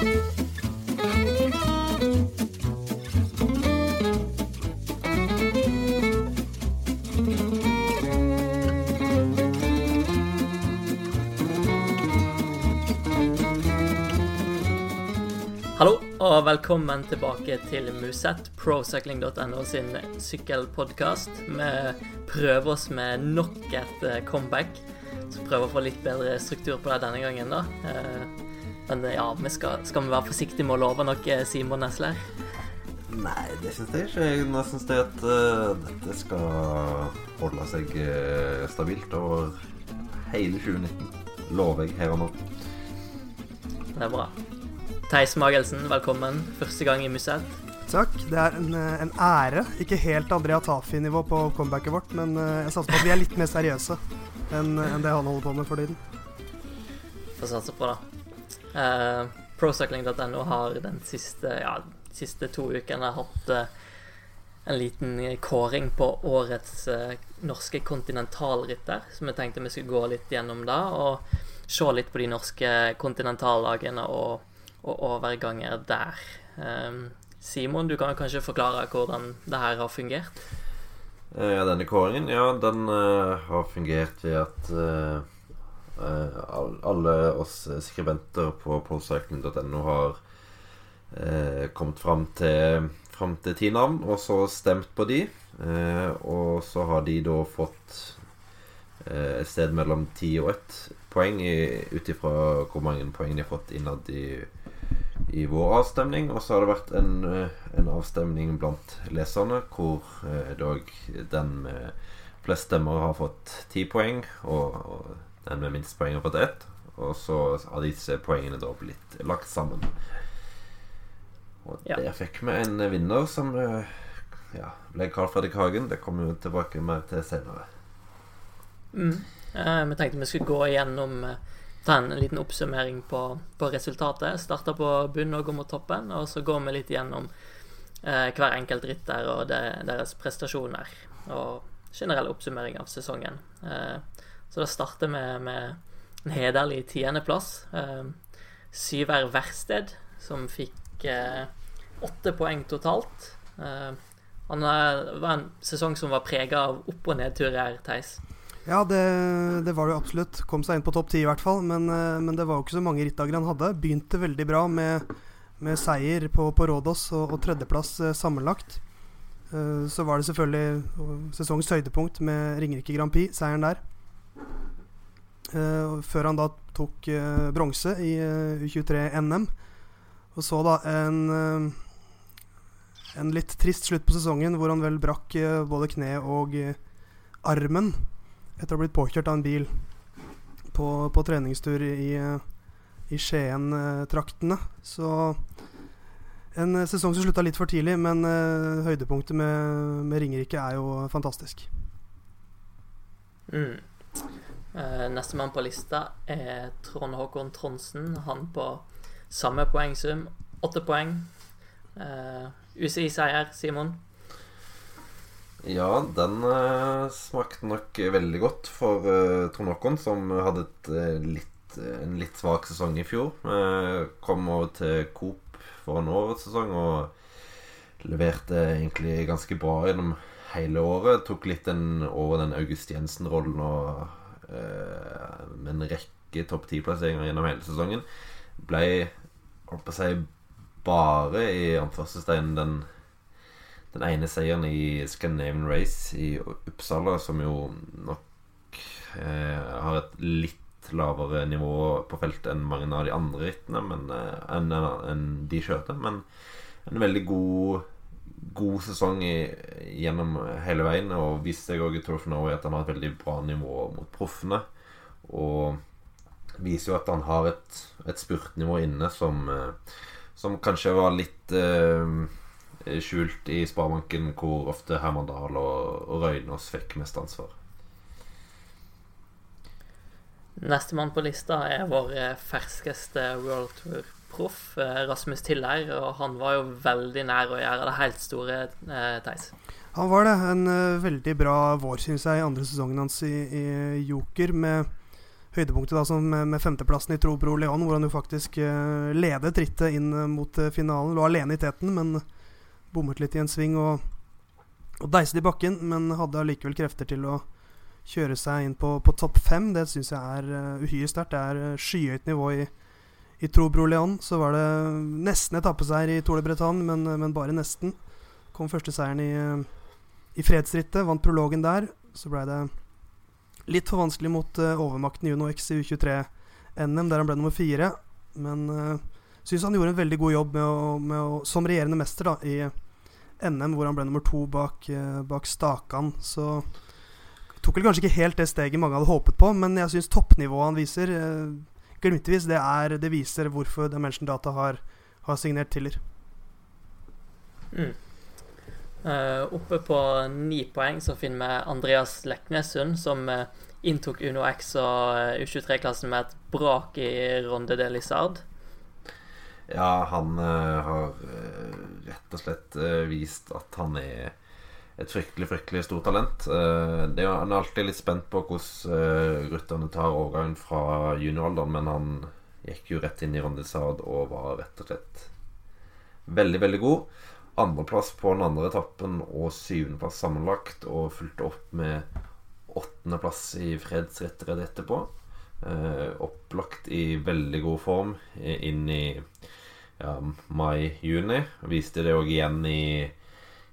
Hallo og velkommen tilbake til Musett, procycling.no sin sykkelpodkast. Vi prøver oss med nok et eh, comeback. Så prøver å få litt bedre struktur på det denne gangen, da. Eh, Men ja, vi skal, skal vi være forsiktige med å love noe, Simon Nesler? Nei, det syns jeg ikke. Jeg syns det at uh, dette skal holde seg uh, stabilt over hele 2019. Lover jeg her og nå. Det er bra. Theis Magelsen, velkommen. Første gang i museet. Takk. Det er en, eh, en ære. Ikke helt Andrea Tafi-nivå på comebacket vårt, men eh, jeg satser på at vi er litt mer seriøse enn enn det han holder på med for tiden. Får satse på det. Uh, Procycling.no har den siste, ja, siste to ukene hatt uh, en liten kåring på årets uh, norske kontinentalrytter, så vi tenkte vi skulle gå litt gjennom det og se litt på de norske kontinentallagene og, og overganger der. Um, Simon, du kan kanskje forklare hvordan det her har fungert? Eh, Ja, denne kåringen, ja, den uh, har fungert ved at eh, eh, alle oss skribenter på procycling.no har eh, kommet fram til, fram til ti navn, og så stemt på de. Eh, og så har de da fått eh, et sted mellom ti og ett poeng ut ifra hvor mange poeng de har fått innad i, i vår avstemning. Og så har det vært en, eh, en avstemning blant leserne hvor eh, den med flest stemmer har fått ti poeng, og, og den med minst poeng har fått ett. Og så har disse poengene da blitt lagt sammen. Og Ja. der fikk vi en vinner som eh, ja, ble Carl Fredrik Hagen. Det kommer vi tilbake med til senere. Mm. Eh, vi tenkte vi skulle gå igjennom eh, Ta en liten oppsummering på, på resultatet. Starte på bunn og gå mot toppen, og så går vi litt gjennom eh, hver enkelt rytter og det, deres prestasjoner. Og generell oppsummering av sesongen. Eh, så da starter vi med en hederlig tiendeplass. Eh, Syver Versted, som fikk eh, åtte poeng totalt. Eh, han var en sesong som var prega av opp- og nedturer, Theis. Ja, det, det var det absolutt. Kom seg inn på topp ti i hvert fall. Men, eh, men det var jo ikke så mange rittdager han hadde. Begynte veldig bra med, med seier på, på Rådås og, og tredjeplass eh, sammenlagt. Eh, så var det selvfølgelig sesongens høydepunkt med Ringerike Grand Prix, seieren der. Eh, før han da tok eh, bronse i eh, U23-NM. Og så da en en litt trist slutt på sesongen hvor han vel brakk både kne og armen etter å ha blitt påkjørt av en bil på, på treningstur i, i Skien-traktene. Så en sesong som slutta litt for tidlig, men høydepunktet med, med Ringerike er jo fantastisk. Mm. Uh, Nestemann på lista er Trond Håkon Tronsen. Han på samme poengsum, åtte poeng. Uh, UCI-seier, Simon. Ja, den eh, smakte nok veldig godt for eh, Trond Håkon, som hadde eh, litt, en litt svak sesong i fjor. Eh, kom over til Coop for en årets sesong og leverte egentlig ganske bra gjennom hele året. Tok litt den, over den August Jensen-rollen og eh, med en rekke topp ti-plasseringer gjennom hele sesongen. Ble, holdt på å si, bare i anførselstegn den den ene seieren i Scandinavian Race i Uppsala, som jo nok eh, har et litt lavere nivå på feltet enn mange av de andre rittene men, eh, enn, enn de kjørte. Men en veldig god, god sesong i, gjennom hele veien. Og viste seg òg i Tour Norway at han har et veldig bra nivå mot proffene. Og viser jo at han har et, et spurtnivå inne som, eh, som kanskje var litt eh, skjult i Sparebanken, hvor ofte Herman Dahl og, og Røynås fikk mest ansvar. Nestemann på lista er vår eh, ferskeste World Tour-proff, eh, Rasmus Tiller. Og han var jo veldig nær å gjøre det helt store, eh, Theis. Han var det. En uh, veldig bra vår, syns jeg, i andre sesongen hans i, i Joker, med, høydepunktet da, med, med femteplassen i Trobro Leon, hvor han jo faktisk uh, ledet rittet inn mot uh, finalen. Lå alene i teten, men bommet litt i en sving og, og deiset i bakken. Men hadde allikevel krefter til å kjøre seg inn på, på topp fem. Det syns jeg er uh, uhyre sterkt. Det er skyhøyt nivå i, i Trobro Leon. Så var det nesten etappeseier i Tour de Bretagne, men, men, bare nesten. Kom første seieren i, i fredsrittet, vant prologen der. Så blei det Litt for vanskelig mot uh, overmakten Juno X i U23-NM, der han ble nummer fire. Men uh, syns han gjorde en veldig god jobb med å, med å, som regjerende mester da, i NM, hvor han ble nummer to bak, uh, bak Stakan. Så tok vel kanskje ikke helt det steget mange hadde håpet på, men jeg syns toppnivået han viser, uh, glimtvis, det, er, det viser hvorfor Dimension Data har, har signert Tiller. Mm. Uh, oppe på ni poeng så finner vi Andreas Leknessund, som uh, inntok Uno X og uh, U23-klassen med et brak i Ronde de Lizard. Ja, han har rett og slett vist at han er et fryktelig fryktelig stort talent. Er, han er alltid litt spent på hvordan rutterne tar overgangen fra junioralderen, men han gikk jo rett inn i Ronde og var rett og slett veldig, veldig god andreplass på den andre etappen og syvendeplass sammenlagt, og fulgte opp med åttendeplass i fredsrittet etterpå. Eh, opplagt i veldig god form inn i ja, mai-juni. Viste det òg igjen i,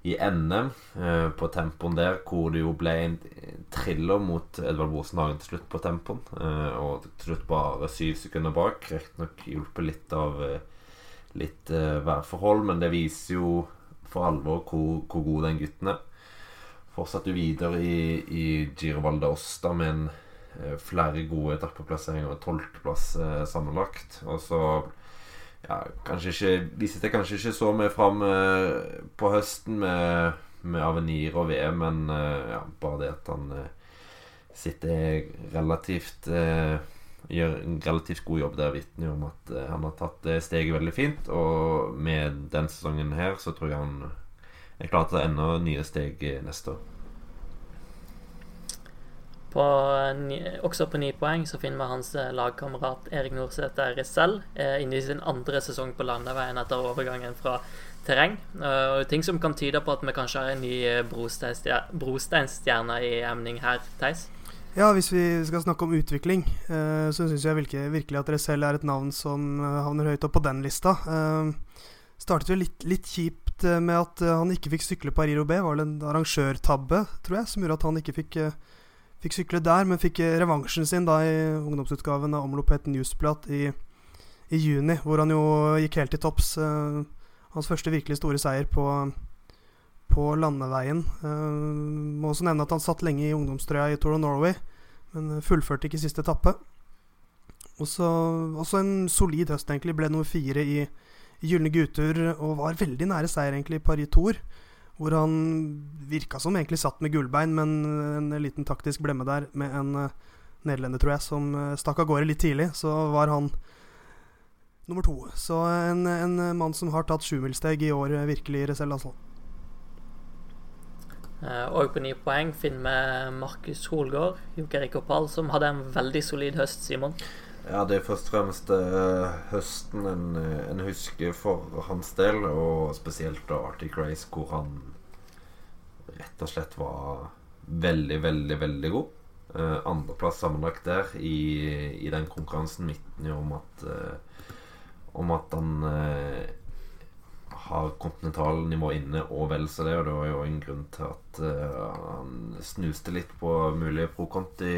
i NM, eh, på tempoen der, hvor det jo ble en thriller mot Edvard Bosenhagen til slutt på tempoen. Eh, og til slutt bare syv sekunder bak. Riktignok hjulpet litt av eh, litt eh, værforhold, men det viser jo for alvor hvor, hvor god den gutten er. Fortsatte videre i, i Giro Valdaosta med en, uh, flere gode etappeplasseringer og tolvteplass uh, sammenlagt. Og så ja, kanskje ikke viste seg kanskje ikke så mye fram på høsten med, med Avenir og VM, men ja, bare det at han sitter relativt gjør en relativt god jobb der, vitner om at han har tatt det steget veldig fint. Og med den sesongen her så tror jeg han er klar til enda nye steg neste år. På, også på ni poeng så finner vi hans eh, lagkamerat Erik Nordsæter selv eh, inne i sin andre sesong på landeveien etter overgangen fra terreng. Uh, ting som kan tyde på at vi kanskje har en ny brosteinstjerne i emning her, Theis? Ja, hvis vi skal snakke om utvikling, så syns jeg virkelig at dere er et navn som havner høyt opp på den lista. Startet jo litt, litt kjipt med at han ikke fikk sykle Paris Roubais. Var det en arrangørtabbe, tror jeg, som gjorde at han ikke fikk, fikk sykle der, men fikk revansjen sin da i ungdomsutgaven av Omlopet Newsblad i, i, juni, hvor han jo gikk helt til topps. hans første virkelig store seier på på landeveien. Eh, må også nevne at han satt lenge i ungdomstrøya i Tour of Norway, men fullførte ikke siste etappe. Også, også en solid høst, egentlig. Ble nummer fire i, i Gylne gutter og var veldig nære seier egentlig i Paris Tour. Hvor han virka som egentlig satt med gullbein, men en liten taktisk blemme der med en uh, nederlender, tror jeg, som uh, stakk av gårde litt tidlig. Så var han nummer to. Så en, en mann som har tatt sjumilssteg i år, virkelig, Resell, altså. Eh, og på ni poeng finner vi Markus Holgaard, Joker Rikopal, som hadde en veldig solid høst, Simon. Ja, det er først og fremst uh, høsten en, en, husker for hans del, og spesielt da Arctic Race, hvor han rett og slett var veldig, veldig, veldig god. Uh, Andreplass sammenlagt der i, i, den konkurransen midten om at uh, om at han har kontinentalnivå inne og vel så det. Og det var jo en grunn til at han snuste litt på mulige pro-konti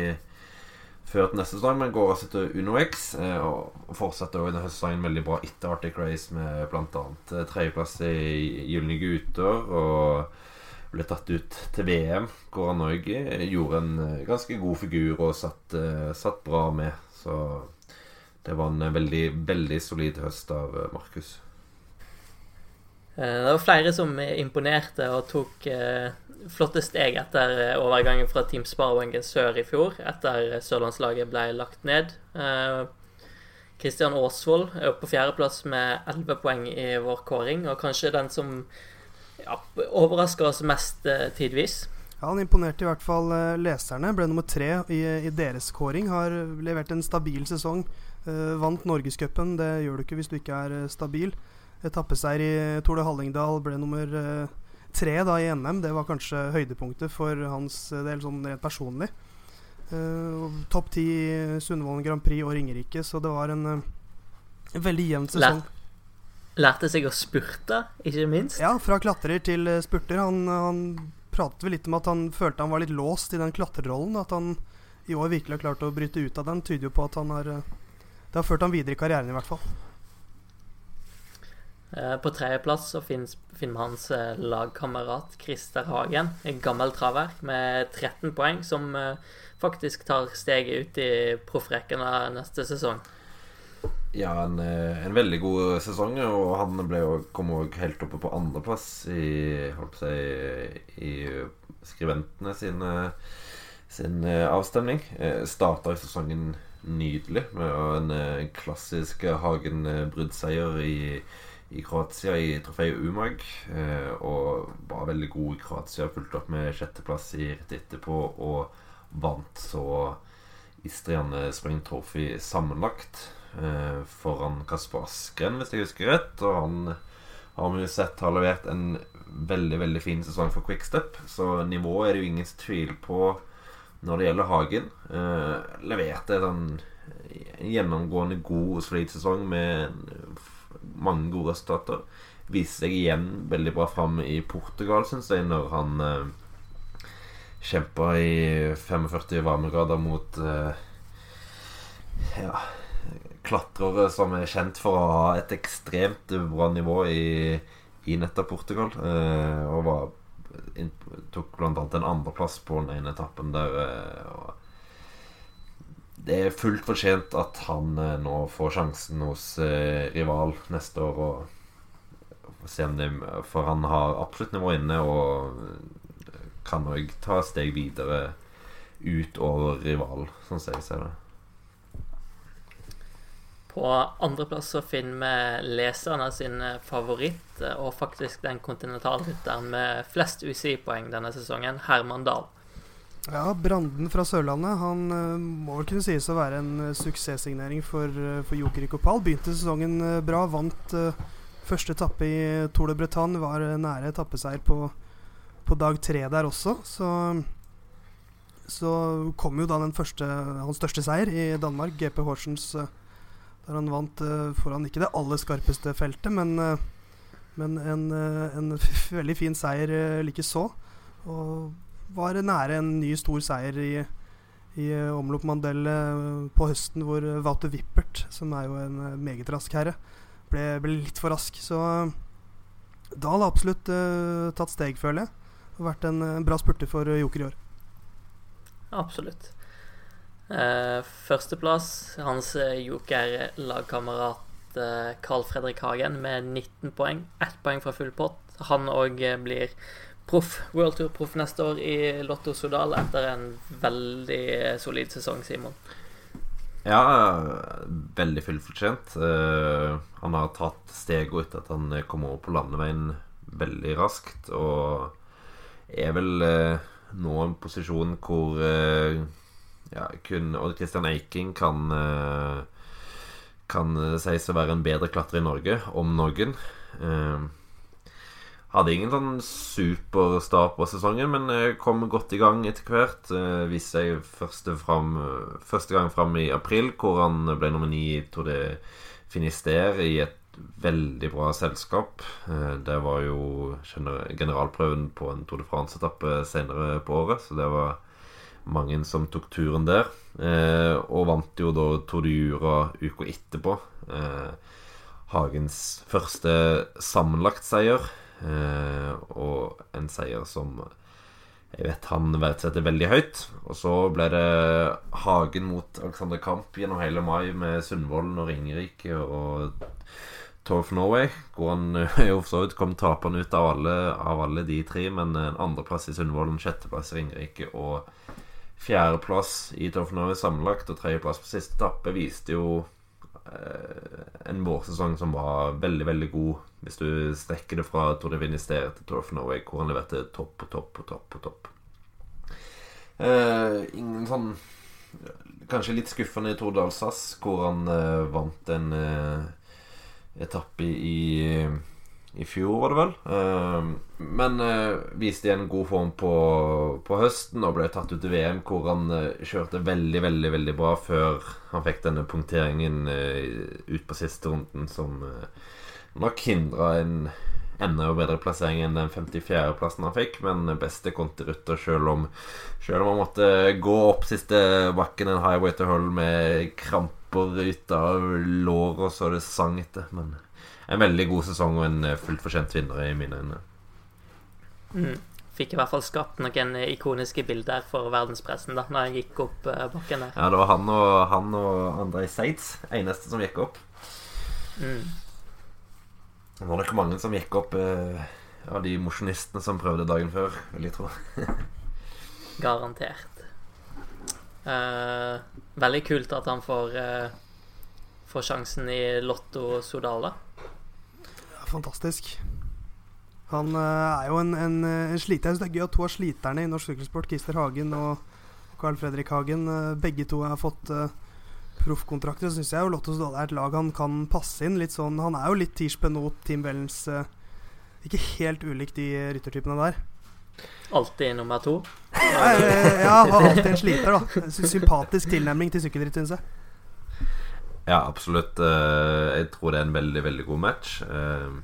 før til neste sesong, men går altså til UnoX uh, og fortsetter også denne sesongen veldig bra etter Arctic Race med bl.a. Uh, tredjeplass i Gylne gutter og ble tatt ut til VM, hvor han òg gjorde en ganske god figur og satt, satt bra med. Så det var en veldig, veldig solid høst av Markus. Eh, det var flere som imponerte og tok eh, flotte steg etter eh, overgangen fra Team Sparebanken Sør i fjor, etter sørlandslaget ble lagt ned. Kristian Aasvold er oppe på fjerdeplass med elleve poeng i vår kåring, og kanskje den som ja, overrasker oss mest tidvis. Ja, Han imponerte i hvert fall uh, leserne. Ble nummer tre i, i deres kåring. Har levert en stabil sesong. Uh, vant Norgescupen. Det gjør du ikke hvis du ikke er uh, stabil. Etappeseier i Tore Hallingdal. Ble nummer tre da i NM. Det var kanskje høydepunktet for hans del sånn rent personlig. Topp ti Sundvolden Grand Prix og Ringerike, så det var en, en veldig jevn sesong. Lærte seg å spurte, ikke minst. Ja, fra klatrer til spurter. Han, han pratet vel litt om at han følte han var litt låst i den klatrerollen. At han i år virkelig har klart å bryte ut av den, tyder jo på at han har eh, Det har ført han videre i karrieren, i hvert fall. Eh, på tredjeplass så finner vi hans eh, lagkamerat Christer Hagen, en gammel traver med 13 poeng, som faktisk tar steget ut i proffrekkene neste sesong. Ja, en, eh, en, veldig god sesong, og han ble jo, kom òg helt oppe på andreplass i, holdt i skriventene sine sin eh, avstemning. Eh, Starta sesongen nydelig med en klassisk Hagen-bruddseier i, i Kroatia i trofeet Umag. Og var veldig god i Kroatia, fulgte opp med sjetteplass i rett etterpå og vant så Istriane Spring Trophy sammenlagt eh, foran Kasper Askren, hvis jeg husker rett. Og han har vi sett har levert en veldig veldig fin sesong for Quickstep. Så nivået er det jo ingen tvil på når det gjelder Hagen. Eh, leverte en gjennomgående god og solid sesong med mange gode resultater. Viser seg igjen veldig bra fram i Portugal, syns jeg, når han eh, kjempa i 45 varmegrader mot eh, ja, klatrere som er kjent for å ha et ekstremt bra nivå i, i nettopp Portugal. Eh, og var, tok bl.a. en andreplass på den ene etappen der. Eh, det er fullt fortjent at han eh, nå får sjansen hos eh, rival neste år. Og se om det, for han har absolutt nivå inne og kan òg ta steg videre utover rival, sånn som jeg ser det. På andreplass så finner vi leserne sin favoritt, og faktisk den kontinentalrytteren med flest UCI-poeng denne sesongen, Herman Dahl. Ja, Branden fra Sørlandet Han uh, må vel kunne sies å være en uh, suksesssignering for, uh, for Joker Kopal. Begynte sesongen bra, vant første etappe i Tour de Bretagne. Var nære etappeseier på, på dag tre der også. Så, så kom jo da den første, hans største seier i Danmark, GP Horsens uh, der han vant uh, foran ikke det aller skarpeste feltet, men, uh, men en, uh, en veldig fin seier uh, likeså. Og var nære en ny stor seier i, i omlopp Mandel på høsten, hvor Wouter Wippert, som er jo en meget rask herre, ble, ble, litt for rask. Så Dahl har absolutt tatt steg, føler jeg. Og vært en, en bra spurter for Joker i år. Absolutt. Uh, førsteplass hans eh, joker-lagkamerat eh, Carl Fredrik Hagen med 19 poeng. Ett poeng fra full pott. Han òg eh, blir proff, World Tour-proff neste år i Lotto Sodal etter en veldig eh, solid sesong, Simon. Ja, veldig fullfortjent. Uh, han har tatt steget etter at han kom over på landeveien veldig raskt, og er vel uh, nå en posisjon hvor uh, ja, kun Odd Christian Eiking kan Kan sies å være en bedre klatrer i Norge, om noen. Uh, hadde ingen sånn superstart på sesongen, men kom godt i gang etter hvert. Uh, viste seg første, fram, første gang fram i april, hvor han ble nummer ni i Tour de Finisterre i et veldig bra selskap. Det var jo generalprøven på en Tour de France-etappe senere på året, så det var mange som tok turen der. Eh, og vant jo da Tour de Jura uka etterpå. Eh, Hagens første sammenlagtseier. Eh, og en seier som jeg vet han verdsetter veldig høyt. Og så ble det Hagen mot Alexander Kamp gjennom hele mai med Sundvolden og Ringerike og Tour of Norway, hvor han jo for så vidt kom tapende ut av alle, av alle de tre, men en andreplass i Sundvolden, sjetteplass i Ringerike og Fjerdeplass i Tour of Norway sammenlagt og tredjeplass på siste etappe viste jo en vårsesong som var veldig, veldig god. Hvis du strekker det fra Tour de Vinister til Tour of Norway, hvor han leverte topp på topp på topp på topp. Uh, ingen sånn Kanskje litt skuffende i Tour de hvor han uh, vant en uh, etappe i, i fjor, var det vel. men viste igjen god form på, på, høsten og ble tatt ut i VM, hvor han kjørte veldig, veldig veldig bra før han fikk denne punkteringen ut på siste runden, som nok hindra en enda bedre plassering enn den 54.-plassen han fikk, men beste kontirutter selv om Selv om han måtte gå opp siste bakken en highway to hull med kramper ut av låret så det sang etter. Men en veldig god sesong og en fullt fortjent vinner i mine øyne. Mm. Fikk i hvert fall skapt noen ikoniske bilder for verdenspressen da når han gikk opp eh, bakken der. Ja, det var han og, han og Andrej Seitz, eneste som gikk opp. Mm. Det var nok mange som gikk opp eh, av de mosjonistene som prøvde dagen før, vil jeg tro. Garantert. Eh, veldig kult at han får, eh, får sjansen i Lotto Sodala. Fantastisk. Han eh, er jo en, en, en sliter. Jeg syns det er gøy at to av sliterne i norsk sykkelsport, Christer Hagen og Carl Fredrik Hagen, eh, begge to har fått uh, proffkontrakter, syns jeg jo Lotto Sodal er et lag han kan passe inn. Litt sånn, Han er jo litt Tiers Benot, Team Wellens uh, Ikke helt ulikt de ryttertypene der. Alltid nummer to? ja, ja, alltid en sliter, da. Sympatisk tilnærming til sykkelritt, syns jeg. Ja, absolutt. Uh, jeg tror det er en veldig, veldig god match. Uh,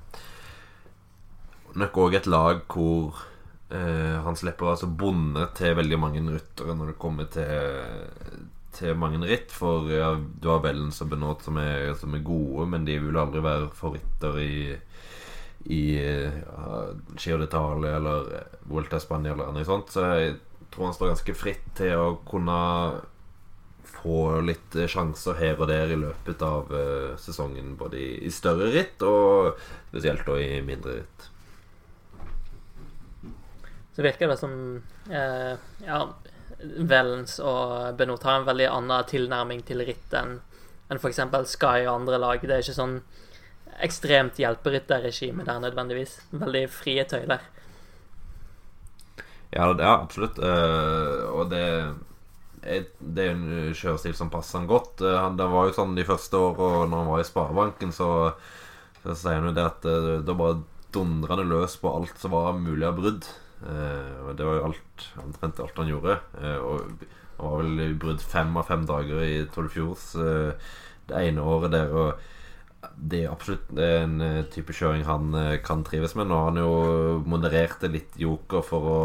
nok òg et lag hvor han slipper å være bonde til veldig mange ryttere når det kommer til til mange ritt. For ja, du har Vellens og Benot som, som, er gode, men de vil aldri være favoritter i i uh, Giro d'Italia eller Volta Spania eller noe sånt. Så jeg tror han står ganske fritt til å kunne få litt sjanser her og der i løpet av uh, sesongen. Både i, større ritt og spesielt da i mindre ritt. Så virker det som uh, Ja, Vellens og Benot har en veldig annen tilnærming til ritt enn en f.eks. Sky og andre lag. Det er ikke sånn ekstremt hjelperytterregime der nødvendigvis. Veldig frie tøyler. Ja, ja absolutt. Uh, og det er, det er en kjørestil som passer han godt. Uh, det var jo sånn de første åra når han var i Sparebanken, så, så sier han jo det at da bare dundra han løs på alt som var mulig av brudd. Uh, det var jo alt omtrent alt han gjorde. Og han var vel i brudd fem av fem dager i Tollfjords uh, det ene året der. Og det er absolutt en type kjøring han kan trives med. Nå har han jo moderert litt joker for å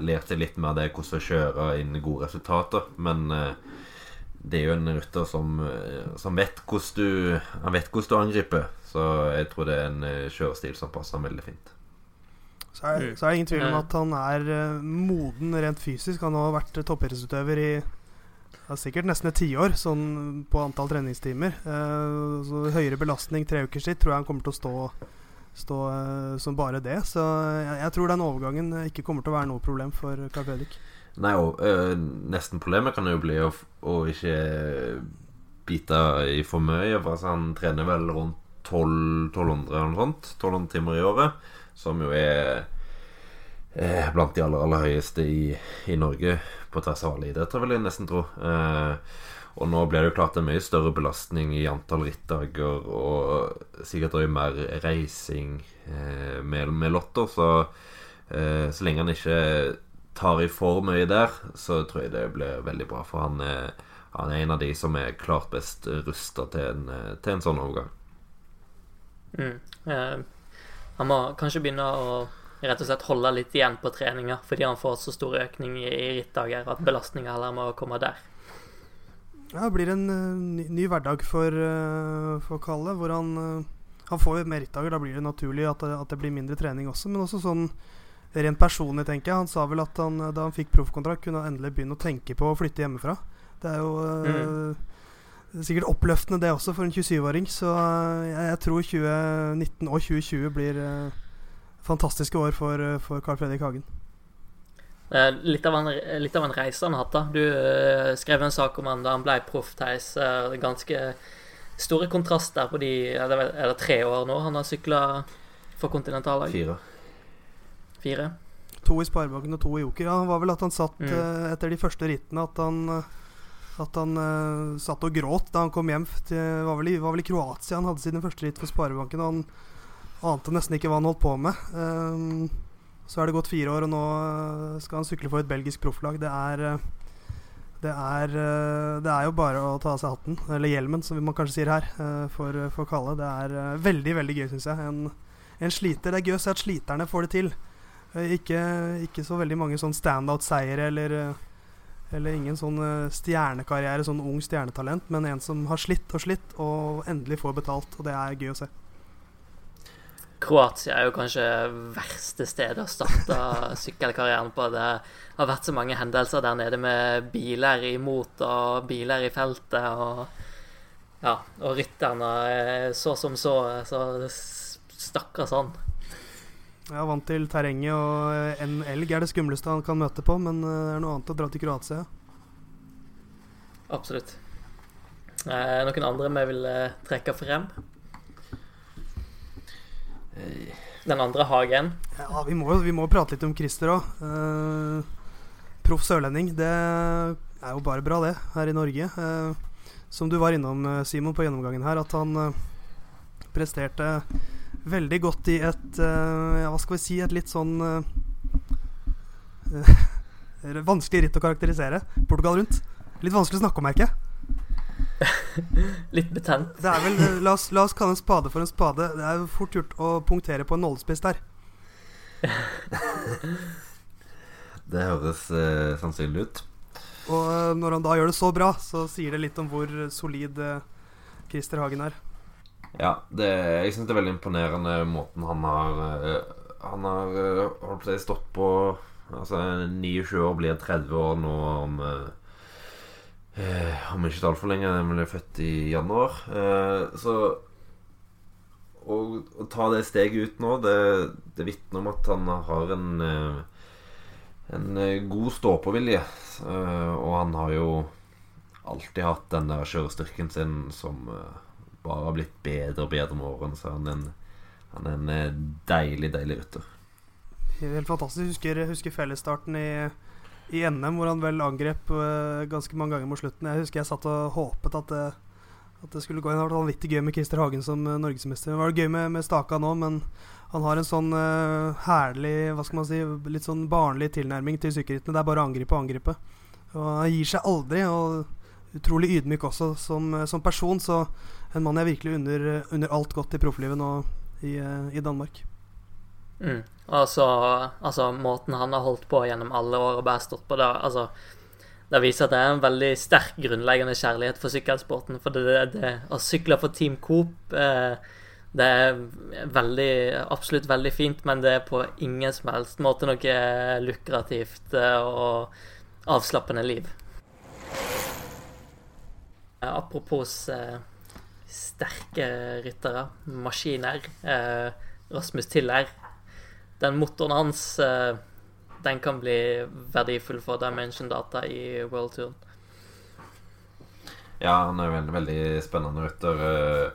lære seg litt mer det hvordan å kjøre inn gode resultater. Men det er jo en rytter som, som vet hvordan du Han vet hvordan du angriper. Så jeg tror det er en kjørestil som passer ham veldig fint. Så er, mm. så er, det ingen tvil om at han er moden rent fysisk. Han har vært toppidrettsutøver i ja, sikkert nesten et tiår sånn på antall treningstimer. Uh, så høyere belastning tre uker siden tror jeg han kommer til å stå, stå uh, som bare det. Så jeg, jeg, tror den overgangen ikke kommer til å være noe problem for Carl Fredrik. Nei, og nesten problemet kan jo bli å, å ikke bite i for mye. Altså, han trener vel rundt 12, 1200 eller noe sånt. 1200 timer i året. Som jo er eh, blant de aller, aller høyeste i, i, Norge på tvers av alle idretter, vil jeg nesten tro. Eh, og nå blir det jo klart en mye større belastning i antall rittdager og sikkert òg mer reising eh, med, med lotter. Så, eh, så lenge han ikke tar i for mye der, så tror jeg det blir veldig bra. For han er, han er en av de som er klart best rusta til, til, en sånn overgang. Mm. Eh, han må kanskje begynne å rett og slett holde litt igjen på treninga fordi han får så stor økning i rittdager at belastninga heller må komme der. Ja, det blir en uh, ny, ny, hverdag for, uh, for Kalle, hvor han uh, Han får jo mer rittdager, da blir det naturlig at det, at det, blir mindre trening også, men også sånn rent personlig, tenker jeg. Han sa vel at han, da han fikk proffkontrakt, kunne han endelig begynne å tenke på å flytte hjemmefra. Det er jo mm sikkert oppløftende, det også, for en 27-åring. Så eh, jeg, jeg, tror 2019 og 2020 blir fantastiske år for, uh, for Carl Fredrik Hagen. Litt av, en, litt av en reise han har hatt. da Du uh, skrev en sak om han da han ble proff, Theis. ganske store kontraster på de Er det, er det tre år nå han har sykla for kontinentallag? Fire. Fire? To i Sparebanken og to i Joker. Ja, han var vel at han satt Mm. eh, etter de første rittene at han eh, At han uh, satt og gråt da han kom hjem. Til, var, vel i, var vel i Kroatia han hadde sine første ritt for Sparebanken. Og han ante nesten ikke hva han holdt på med. Ehm, så er det gått fire år, og nå eh, skal han sykle for et belgisk profflag. Det er eh, det er, eh, det er jo bare å ta av seg hatten, eller hjelmen, som man kanskje sier her, for, for Kalle. Det er veldig, veldig gøy, syns jeg. En, en sliter. Det er gøy å se at sliterne får det til. Ikke, ikke så veldig mange sånn standout-seiere eller, eller ingen sånn stjernekarriere, sånn ung stjernetalent, men en som har slitt og slitt, og endelig får betalt. Og det er gøy å se. Kroatia er jo kanskje verste stedet å starte sykkelkarrieren på. Det har vært så mange hendelser der nede med biler imot og biler i feltet og Ja, og rytterne er så som så, så stakkars han. Er vant til terrenget, og en elg er det skumleste han kan møte på, men eh, det er noe annet å dra til Kroatia. Absolutt. Eh, noen andre vi vil eh, trekke frem? Eh, Den andre Hagen. Ja, vi må, vi må prate litt om Christer òg. proff sørlending. Det er jo bare bra, det, her i Norge. Uh, som du var innom, eh, Simon, på gjennomgangen her, at han uh, presterte veldig godt i et eh, Ja, hva skal vi si? Et litt sånn eh, eh, Vanskelig ritt å karakterisere. Portugal rundt. Litt vanskelig å snakke om, merker jeg. Litt betent. Det er vel, eh, la, oss, la oss kalle en spade for en spade. Det er jo fort gjort å punktere på en nålespiss der. Det høres eh, sannsynlig ut. Og eh, når han da gjør det så bra, så sier det litt om hvor solid eh, Christer Hagen er. Ja, det, jeg syns det er veldig imponerende måten han har eh, Han har eh, holdt på å si stått på Altså 29 år, blir 30 år nå om eh, eh, Om ikke så altfor lenge. Jeg ble født i januar. Eh, så å, å ta det steget ut nå, det, det vitner om at han har en eh, En eh, god stå-på-vilje. Eh, og han har jo alltid hatt den der kjørestyrken sin som bare har blitt bedre og bedre med årene. Så han er en, han er en deilig, deilig rytter. Helt fantastisk. Husker, husker fellesstarten i, i NM, hvor han vel angrep uh, ganske mange ganger mot slutten. Jeg husker jeg satt og håpet at det, at det skulle gå inn. Det har vært vanvittig gøy med Christer Hagen som uh, norgesmester. Det var gøy med, med Staka nå, men han har en sånn eh, herlig, hva skal man si, litt sånn barnlig tilnærming til sykkelrittene. Det er bare å angripe og angripe. Og han gir seg aldri. og Utrolig ydmyk også som, som person. Så en mann jeg virkelig unner alt godt i profflivet nå i, i Danmark. Mm. Og så altså, måten han har holdt på gjennom alle år og bare stått på det altså, Det viser at det er en veldig sterk grunnleggende kjærlighet for sykkelsporten. For det, det, det å sykle for Team Coop eh, det er veldig, absolutt veldig fint, men det er på ingen som helst måte noe lukrativt eh, og avslappende liv. Apropos eh, sterke ryttere, maskiner. Eh, Rasmus Tiller. Den motoren hans uh, den kan bli verdifull for Dimension Data i World Touren. Ja, han er en veldig spennende rytter. eh,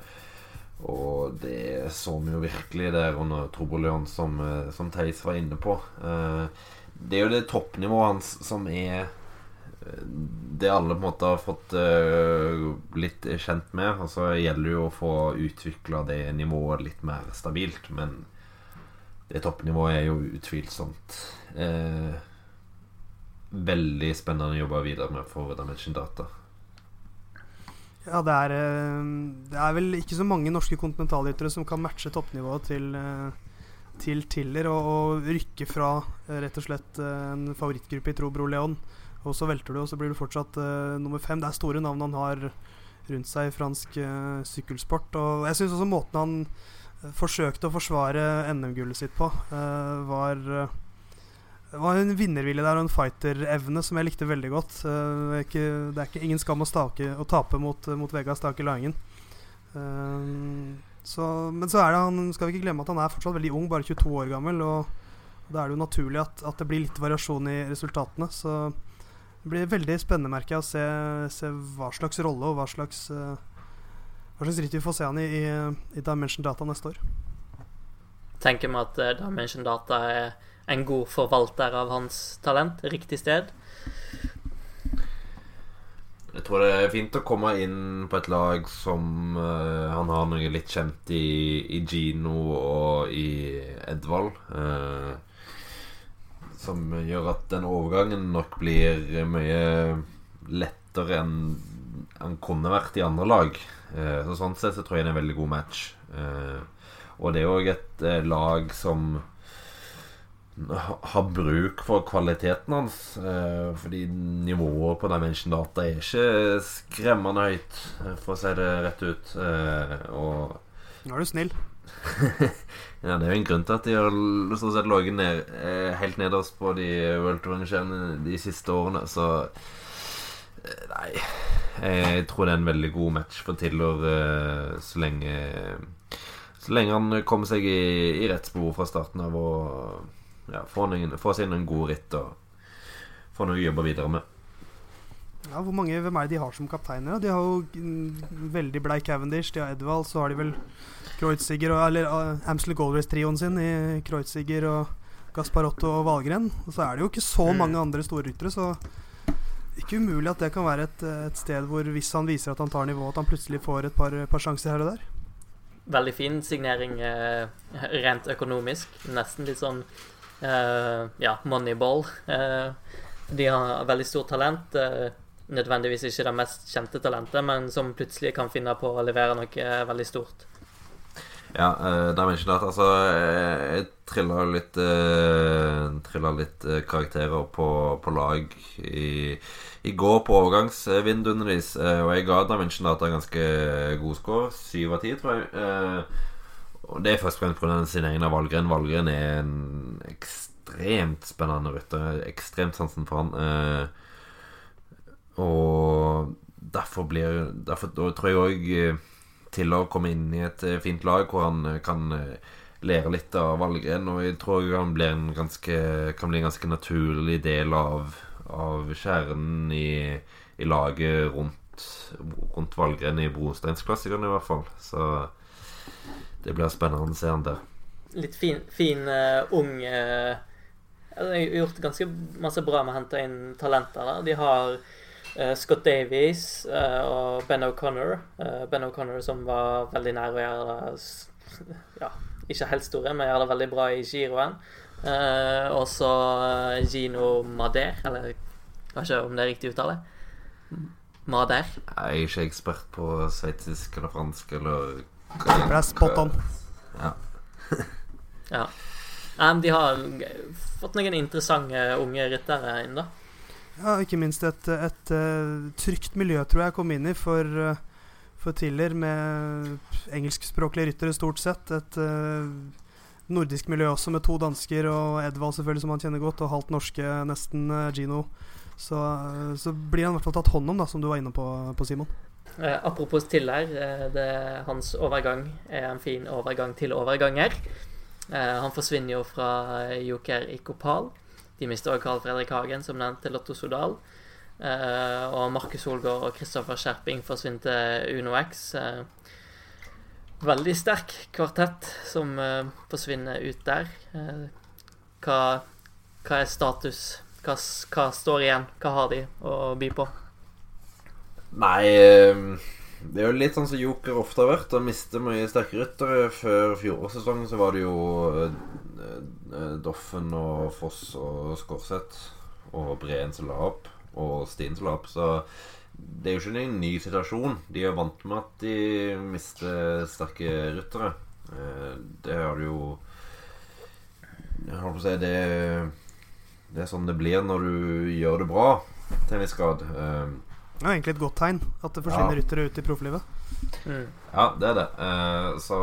Og det så vi jo virkelig der under Trobolion, som, eh, som Theis var inne på. Det er jo det toppnivået hans som er det alle på en måte har fått litt kjent med. Og så gjelder det jo å få utvikla det nivået litt mer stabilt. Men det toppnivået er jo utvilsomt eh, veldig spennende å jobbe videre med for Dimension Data. Ja, det er, eh, det er vel ikke så mange norske kontinentalryttere som kan matche toppnivået til, eh, til Tiller og, og rykke fra eh, rett og slett en favorittgruppe i Trobro Leon. Og så velter du, og så blir du fortsatt uh, nummer fem. Det er store navn han har rundt seg i fransk uh, sykkelsport. Og jeg syns også måten han forsøkte å forsvare NM-gullet sitt på, eh, var eh, det var en vinnervilje der og en fighterevne som jeg likte veldig godt. Eh, det, er ikke, det er ikke ingen skam å, stake, å tape mot, mot Vegard Stake Langen. Eh, så, men så er det han skal vi ikke glemme at han er fortsatt veldig ung, bare 22 år gammel. Og, da er det jo naturlig at, at det blir litt variasjon i resultatene. Så det blir veldig spennende, merker jeg, å se, se hva slags rolle og hva slags eh, hva slags ritt vi får se han i, i, i Dimension Data neste år. Tenker vi at eh, Dimension Data er en god forvalter av hans talent. Riktig sted. Jeg tror det er fint å komme inn på et lag som uh, Han har noe litt kjent i, i Gino og i Edvald. Uh, som gjør at den overgangen nok blir mye lettere enn han kunne vært i andre lag. Uh, så Sånn sett så tror jeg det er en veldig god match. og det er òg et lag som har bruk for kvaliteten hans. Eh, fordi nivået på Dimension Data er ikke skremmende høyt, eh, for å si det rett ut. Eh, og Nå er du snill. ja, det er jo en grunn til at de har stort sett ligget ned, helt nederst på de World Tour-rangerene de siste årene, så Nei. Jeg tror det er en veldig god match for Tiller så lenge Så lenge han kommer seg i, i rett spor fra starten av og ja, få, noen, inn seg noen gode ritt og få noe å jobbe videre med. Ja, hvor mange, Hvem er det de har som kapteiner? De har jo veldig bleik Cavendish, de har Edvald, så har de vel Kreuziger og, Eller uh, Amstel Gold-Race-trioen sin i Kreuziger og Gasparotto og Valgren. Og så er det jo ikke så mm. mange andre storryttere, så ikke umulig at det kan være et, et, sted hvor hvis han viser at han tar nivå, at han plutselig får et par, par sjanser her og der. Veldig fin signering eh, rent økonomisk. Nesten litt sånn eh, ja, Moneyball. Eh, de har veldig stort talent. Uh, nødvendigvis ikke det mest kjente talentet, men som plutselig kan finne på å levere noe veldig stort. Ja, uh, det er ikke klart. Altså, jeg trilla litt uh, litt karakterer på, på lag i, i, går på overgangsvinduene deres, og jeg ga Dimension Data ganske god score. Syv av ti, tror jeg. Og det er først og fremst pga. sin egen av Valgren. Valgren er en ekstremt spennende rytter. Ekstremt sansen for han. Eh, og derfor blir Derfor tror jeg òg eh, til å komme inn i et eh, fint lag hvor han kan lære litt av Valgren. Og jeg tror han en ganske, kan bli en ganske naturlig del av, av kjernen i, i laget rundt, rundt Valgren i Brosteinsklassikeren, i hvert fall. Så det blir spennende å se han der. Litt fin, fin uh, ung uh, De har gjort ganske masse bra med å hente inn talenter. Da. De har uh, Scott Davies og Ben O'Connor. ben O'Connor som var veldig nær å gjøre det ja, ikke helt store, men gjør det veldig bra i giroen. Og så Gino Mader, eller kanskje om det er riktig uttale. Mader. Jeg er ikke ekspert på sveitsisk eller fransk eller det er spot on. Ja. ja. Um, de har fått noen interessante unge ryttere inn, da. Ja, ikke minst et, et, et uh, trygt miljø, tror jeg, kom inn i for, uh, for Tiller, med engelskspråklige ryttere stort sett. Et uh, nordisk miljø også, med to dansker og Edvald, selvfølgelig, som han kjenner godt, og halvt norske, nesten Gino. Så, så blir han i hvert fall tatt hånd om, da, som du var inne på, på Simon. Eh, apropos Tiller, eh, hans overgang er en fin overgang til overganger. Eh, han forsvinner jo fra Joker i Kopal. De mister også Carl Fredrik Hagen, som nevnt, til Lotto Sodal. Eh, og Markus Solgaard og Kristoffer Skjerping forsvinner til Uno X. Eh, veldig sterk kvartett som uh, forsvinner ut der. Hva, hva, er status? Hva, hva står igjen? Hva har de å by på? Nei ehm, Det er jo litt sånn som Joker ofte har vært. Å miste mye sterke ryttere. Før fjorårssesongen så var det jo uh, Doffen og Foss og Skorseth og Breen som la opp, og Stien som la opp. Så det er jo ikke en ny situasjon. De er vant med at de mister sterke ryttere. Uh, det har du jo Jeg holdt på å si det, det er sånn det blir når du gjør det bra til en viss grad. Uh, det er egentlig et godt tegn at det forsvinner ja. ryttere ut i profflivet. Mm. Ja, det er det. Uh, så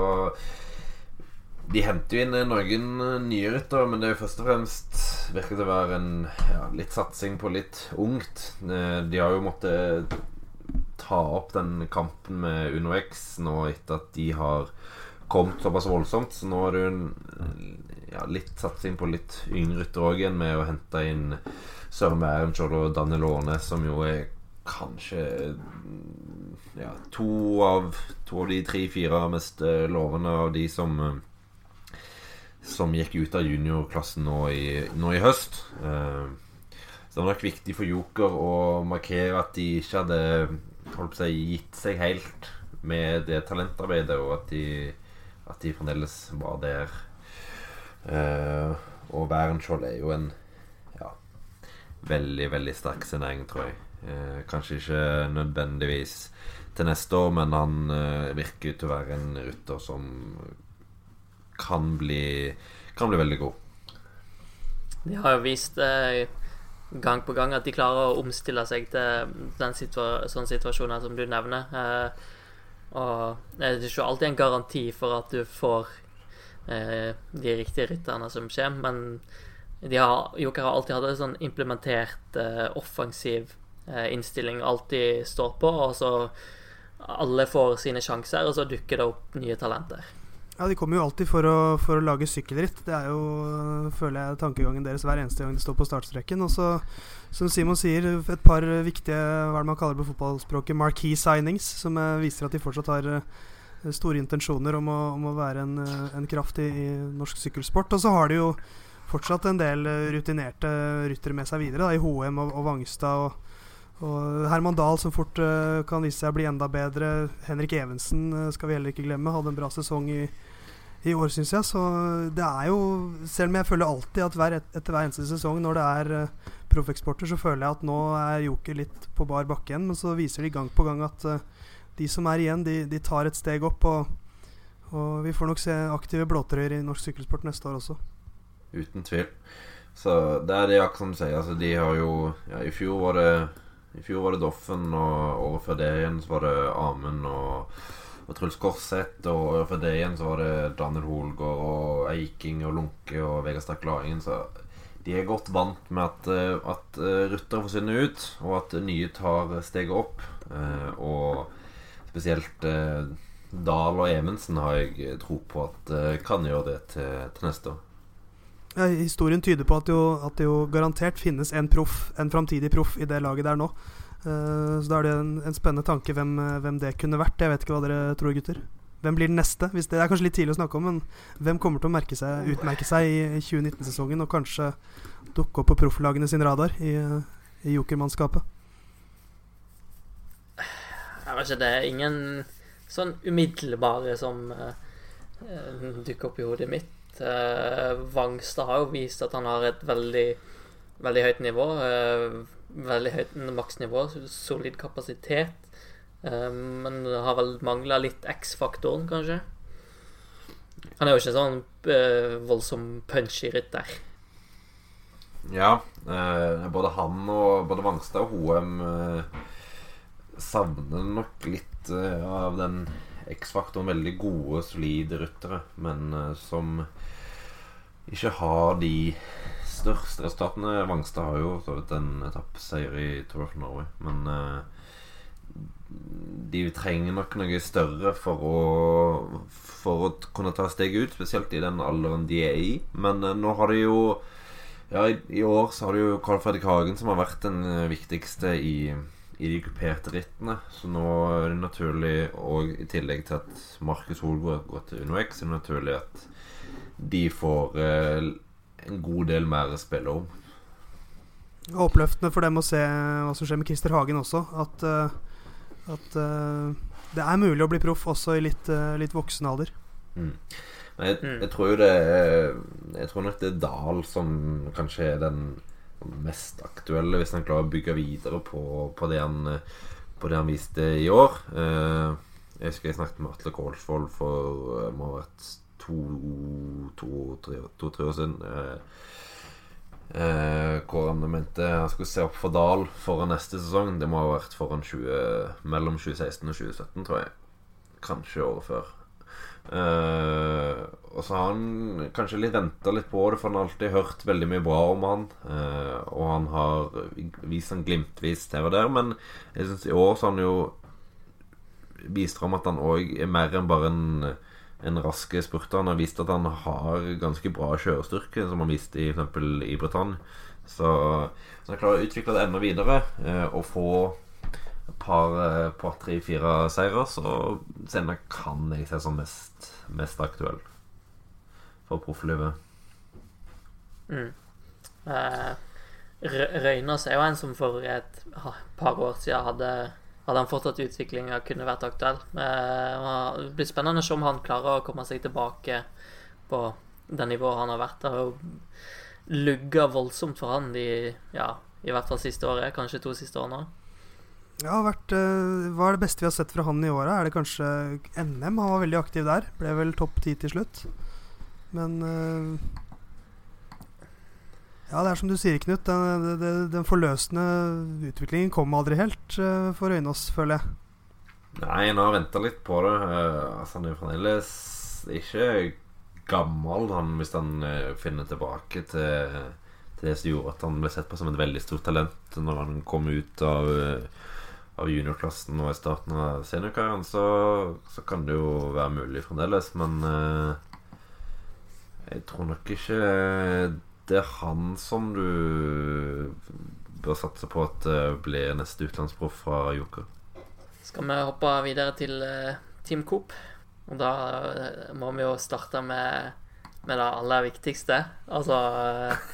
de henter jo inn noen nye ryttere, men det er jo først og fremst virker til å være en ja, litt satsing på litt ungt. Uh, de har jo måttet ta opp den kampen med Uno X nå etter at de har kommet såpass voldsomt. Så nå er det jo en, ja, litt satsing på litt yngre ryttere òg igjen, med å hente inn Søren Bærenskjold og Daniel Aane, som jo er kanskje ja, to, av, to av de tre-fire mest eh, lovende av de som eh, som gikk ut av juniorklassen nå i, nå i høst. Eh, så det var nok viktig for Joker å markere at de ikke hadde holdt på si, gitt seg helt med det talentarbeidet, og at de, at de fremdeles var der. Eh, og Wærenskjold er jo en ja, veldig, veldig sterk signering, tror jeg. Eh, kanskje ikke nødvendigvis til neste år, men han eh, virker til å være en rytter som kan bli, kan bli veldig god. De har jo vist eh, gang på gang at de klarer å omstille seg til den situa sånne situasjoner som du nevner. Eh, og det er ikke alltid en garanti for at du får eh, de riktige rytterne som kommer, men de har, Joker har alltid hatt en sånn implementert eh, offensiv eh, innstilling, alltid står på, og så alle får sine sjanser, og så dukker det opp nye talenter. Ja, De kommer jo alltid for å, for å lage sykkelritt. Det er jo, føler jeg, tankegangen deres hver eneste gang de står på startstreken. Og så, som Simon sier, et par viktige hva er det man kaller det på fotballspråket marquee signings, som viser at de fortsatt har eh, store intensjoner om å, om å være en, eh, en kraft i, i, norsk sykkelsport. Og så har de jo fortsatt en del eh, rutinerte ryttere med seg videre, da, i HM og, og Vangstad. og og Herman Dahl, som fort uh, kan vise seg å bli enda bedre. Henrik Evensen uh, skal vi heller ikke glemme. Hadde en bra sesong i, i år, syns jeg. Så det er jo Selv om jeg føler alltid at hver, etter hver eneste sesong når det er uh, proffeksporter, så føler jeg at nå er Joker litt på bar bakke igjen. Men så viser de gang på gang at de som er igjen, de, de tar et steg opp. Og, og, vi får nok se aktive blåtrøyer i norsk sykkelsport neste år også. Uten tvil. Så det er det akkurat sier. Altså, de har jo ja, I fjor var det I fjor var det Doffen, og før det igjen så var det Amund og og Truls Korseth. Og overfor det igjen så var det Daniel Holgaard og Eiking og Lunke og Vegard Stakk Laringen. Så de er godt vant med at, eh, at eh, rutter forsvinner ut, og at nye tar steget opp. Eh, og spesielt Dahl og Evensen har jeg tro på at kan gjøre det til, til neste år. Historien tyder på at, jo, at det jo garantert finnes en proff, en framtidig proff i det laget der nå. Uh, så da er det en, en spennende tanke hvem, eh, hvem, det kunne vært. Jeg vet ikke hva dere tror, gutter. Hvem blir den neste? Hvis det er kanskje litt tidlig å snakke om, men hvem kommer til å seg, utmerke seg i, i 2019-sesongen og kanskje dukke opp på profflagene sin radar i, i jokermannskapet? Jeg vet ikke, det er ingen sånn umiddelbare som uh, dukker opp i hodet mitt. Uh, Vangstad har jo vist at han har et veldig, veldig høyt nivå. Uh, veldig høyt maksnivå, solid kapasitet. Um, men har vel mangla litt X-faktoren, kanskje. Han er jo ikke sånn voldsom punchy rytter. Ja. Både han og både Vangstad og Hoem savner nok litt av den X-faktoren. Veldig gode, solide ryttere, men som ikke har de største resultatene. Vangstad har jo så vidt en etappeseier i Tour of Norway, men uh, de trenger nok noe større for å, for å kunne ta steget ut, spesielt i den alderen de er i. Men uh, nå har de jo Ja, i, i, år så har de jo Carl Fredrik Hagen som har vært den viktigste i, i de kuperte rittene. Så nå er det naturlig, og i tillegg til at Markus Holgaard har gått til UnoX, er det naturlig at de får en god del mer å spille om. Oppløftende for dem å se hva som skjer med Christer Hagen også. At, uh, at uh, det er mulig å bli proff også i litt, uh, litt voksen alder. Mm. Men jeg, mm. jeg, tror jo det Jeg tror nok det er Dahl som kanskje er den mest aktuelle, hvis han klarer å bygge videre på, på, det, han, på det han viste i år. jeg husker jeg snakket med Atle Kålsvold for må ha vært to-tre to, to, år siden. Eh, eh, hvor han mente han skulle se opp for Dal foran neste sesong. Det må ha vært foran 20, mellom 2016 og 2017, tror jeg. Kanskje året før. Eh, og så har han kanskje litt venta litt på det, for han har alltid hørt veldig mye bra om han. Eh, og han har vist han glimtvis TV der, men jeg synes i år så har han jo vist fram at han òg er mer enn bare en en rask spurter. Han har vist at han har ganske bra kjørestyrke, som han viste i f.eks. i Britannia. Så, så han klarer å utvikle det enda videre eh, og få et par, eh, par tre-fire seire, så Senna kan jeg se som mest, mest aktuell. for profflivet. Mm. Eh, Røynas er jo en som for et par år siden hadde hadde han fortsatt utviklinga, kunne vært aktuell. Eh, det blir spennende å se om han klarer å komme seg tilbake på det nivået han har vært. Det har jo lugga voldsomt for han de, ja, i hvert fall siste året, kanskje to siste årene. Ja, vært, uh, Hva er det beste vi har sett fra han i åra? Er det kanskje NM? Han var veldig aktiv der. Ble vel topp ti til slutt. Men uh, Ja, det er som du sier, Knut. Den, den, den forløsende utviklingen kom aldri helt uh, for Øynås, føler jeg. Nei, en har venta litt på det. altså, han er fremdeles ikke gammel, han, hvis han finner tilbake til, til det som gjorde at han ble sett på som et veldig stort talent når han kom ut av av juniorklassen og i starten av seniorkarrieren, så, så, kan det jo være mulig fremdeles. Men eh, jeg tror nok ikke det er han som du bør satse på at blir neste utenlandsproff fra Joker. Skal vi hoppe videre til eh, Team Coop? Og da eh, må vi jo starte med med det aller viktigste. Altså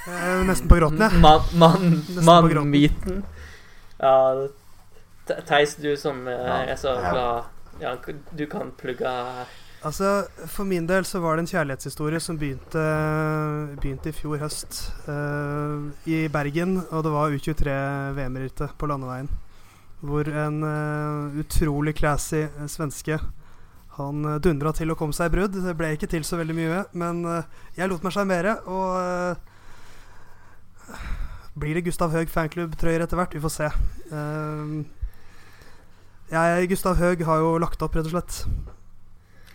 eh, Nesten på gråten, jeg. Mann-myten. Man, man, ja, Theis, du som er så glad ja, Du kan plugge Altså, For min del så var det en kjærlighetshistorie som begynte, begynte i fjor høst uh, i Bergen. Og det var U23-VM-rittet på landeveien. Hvor en uh, utrolig classy svenske Han uh, dundra til å komme seg i brudd. Det ble ikke til så veldig mye, men jeg lot meg sjarmere. Og blir det Gustav Høeg fanklubb-trøyer etter hvert? Vi får se. Uh, jeg, Gustav Høeg har jo lagt opp, rett og slett.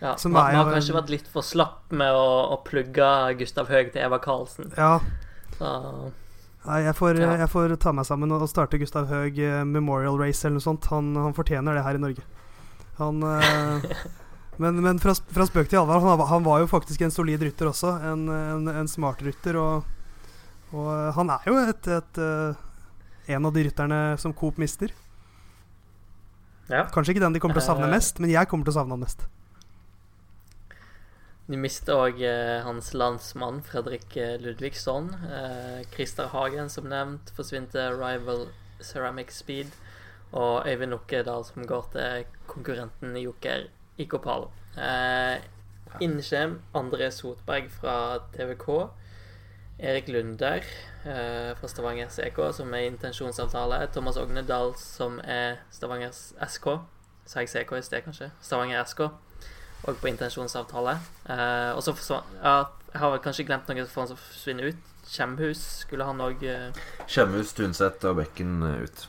Ja, Som man, har kanskje vært litt for slapp med å, å plugge Gustav Høeg til Eva Karlsen. Ja. Så. Nei, jeg får, ja. jeg får, ta meg sammen og starte Gustav Høeg eh, Memorial Race eller noe sånt. Han, han fortjener det her i Norge. Han eh, Men, men fra, fra, spøk til alvor, han, han, var jo faktisk en solid rytter også. En, en, en smart rytter. Og, og, eh, han er jo et, et, en av de rytterne som Coop mister. Ja. Kanskje ikke den de kommer til å savne mest, men jeg kommer til å savne han mest. De mister òg eh, hans landsmann Fredrik eh, Ludvigsson. Eh, Christer Hagen, som nevnt, forsvinner Rival Ceramic Speed. Og Øyvind Nokkedal, som går til konkurrenten Joker IK Palo. Eh, Inn André Sotberg fra TVK. Erik Lunder eh, fra Stavanger CK, som er intensjonsavtale. Thomas Ognedal, som er Stavangers SK. Sa jeg CK i sted, kanskje? Stavanger SK. Og på intensjonsavtale. Eh, og så ja, Jeg har kanskje glemt noe for han som forsvinner ut. Kjemhus skulle han òg eh... Kjemhus, Tunset og Bekken eh, ut.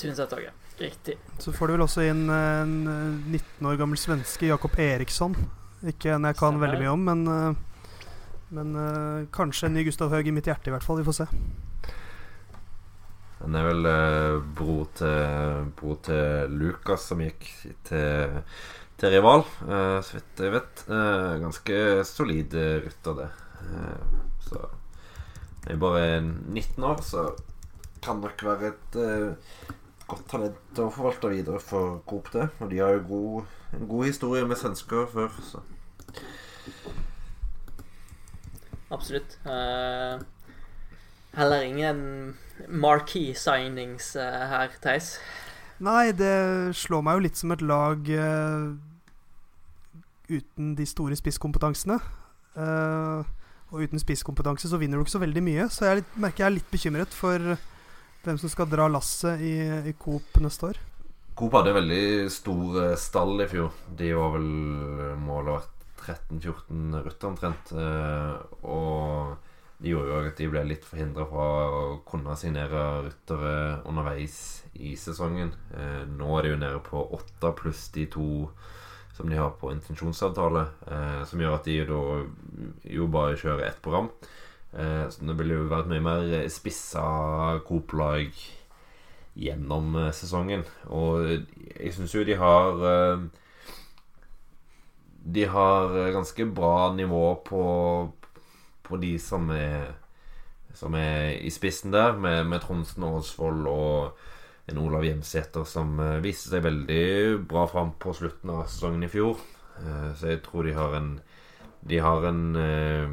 Tunset òg, ja. Riktig. Så får du vel også inn en 19 eh, år gammel svenske, Jakob Eriksson. Ikke en jeg kan veldig mye om, men uh, men uh, kanskje en ny Gustav Høeg i mitt hjerte, i hvert fall. Vi får se. Han er vel uh, bror, til, bro til Lukas, som gikk til, til rival, uh, så vidt jeg vet. ganske solid rytter, det. så jeg er bare 19 år, så kan nok være et godt talent å forvalte videre for Coop, det. Og de har jo god, en god historie med svensker før, så Absolutt. Uh, heller ingen marquee signings uh, her, Theis. Nei, det slår meg jo litt som et lag uh, uten de store spisskompetansene. og uten spisskompetanse så vinner du ikke så veldig mye. Så jeg merker jeg er litt bekymret for hvem som skal dra lasset i, i Coop neste år. Coop hadde veldig stor stall i fjor. De var vel målet vært 13-14 rutter omtrent. Eh, og det gjorde jo at de ble litt forhindra fra å kunne signere ryttere underveis i sesongen. Eh, nå er de jo nede på åtte pluss de to som de har på intensjonsavtale. Eh, som gjør at de da jo bare kjører ett program. Så det ville jo vært mye mer spissa Coop-lag gjennom sesongen. Og jeg syns jo de har de har eh, ganske bra nivå på, på de som er, som er i spissen der, med, med Tronsen Aasvold og en Olav Hjemsæter som uh, viste seg veldig bra fram på slutten av sesongen i fjor. Uh, så jeg tror de har en de har en eh,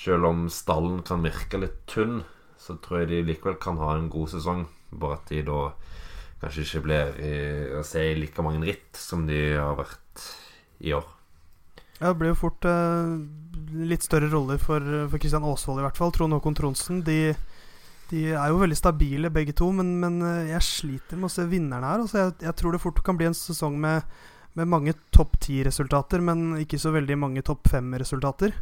Selv om stallen kan virke litt tynn, så tror jeg de likevel kan ha en god sesong. Bare at de da kanskje ikke blir å se i like mange ritt som de har vært i år. Ja, det blir jo fort eh, litt større roller for, for Kristian Aasvold, i hvert fall. Trond Håkon Tronsen. De, de, er jo veldig stabile, begge to, men, men eh, jeg sliter med å se vinnerne her. Altså, jeg, jeg, tror det fort kan bli en sesong med, med mange topp ti-resultater, men ikke så veldig mange topp fem-resultater.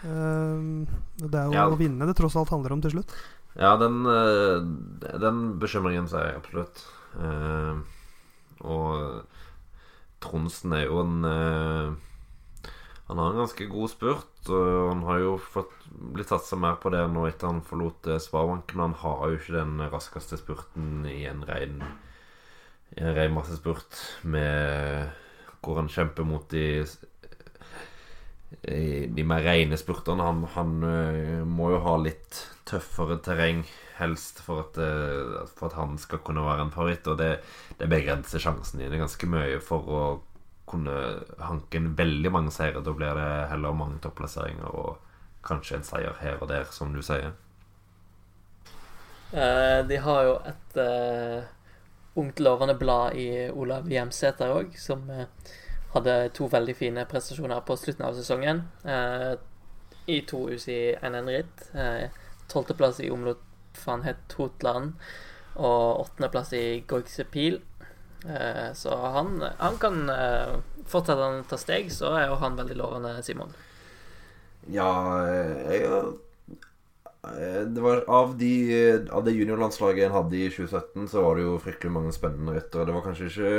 Uh, det er jo ja. å vinne det tross alt handler om til slutt. Ja, den, den bekymringen ser jeg absolutt. Uh, og Tronsen er jo en uh, han har en ganske god spurt. Og han har jo fått blitt satsa mer på det nå etter han forlot svarbanken Sparebanken. Han har jo ikke den raskeste spurten i en rein I en rein massespurt med hvor han kjemper mot de de mer rene spurterne. Han, han, eh, må jo ha litt tøffere terreng, helst, for at, eh, for at han skal kunne være en favoritt. Og det, det begrenser sjansen dine ganske mye for å kunne hanke inn veldig mange seire. Da blir det heller mange topplasseringer og kanskje en seier her og der, som du sier. Eh, de har jo et eh, ungt, lovende blad i Olav Hjemsæter òg, som eh, hadde to veldig fine prestasjoner på slutten av sesongen. I to hus i NN-ritt. Tolvteplass i omlot Hotland og åttendeplass i Goigse Pil. Eh, så han, han kan eh, Fortsetter han å ta steg, så er jo han veldig lovende, Simon. Ja, jeg eh, det var av, de, av det juniorlandslaget en hadde i 2017, så var det jo fryktelig mange spennende ryttere. Det var kanskje ikke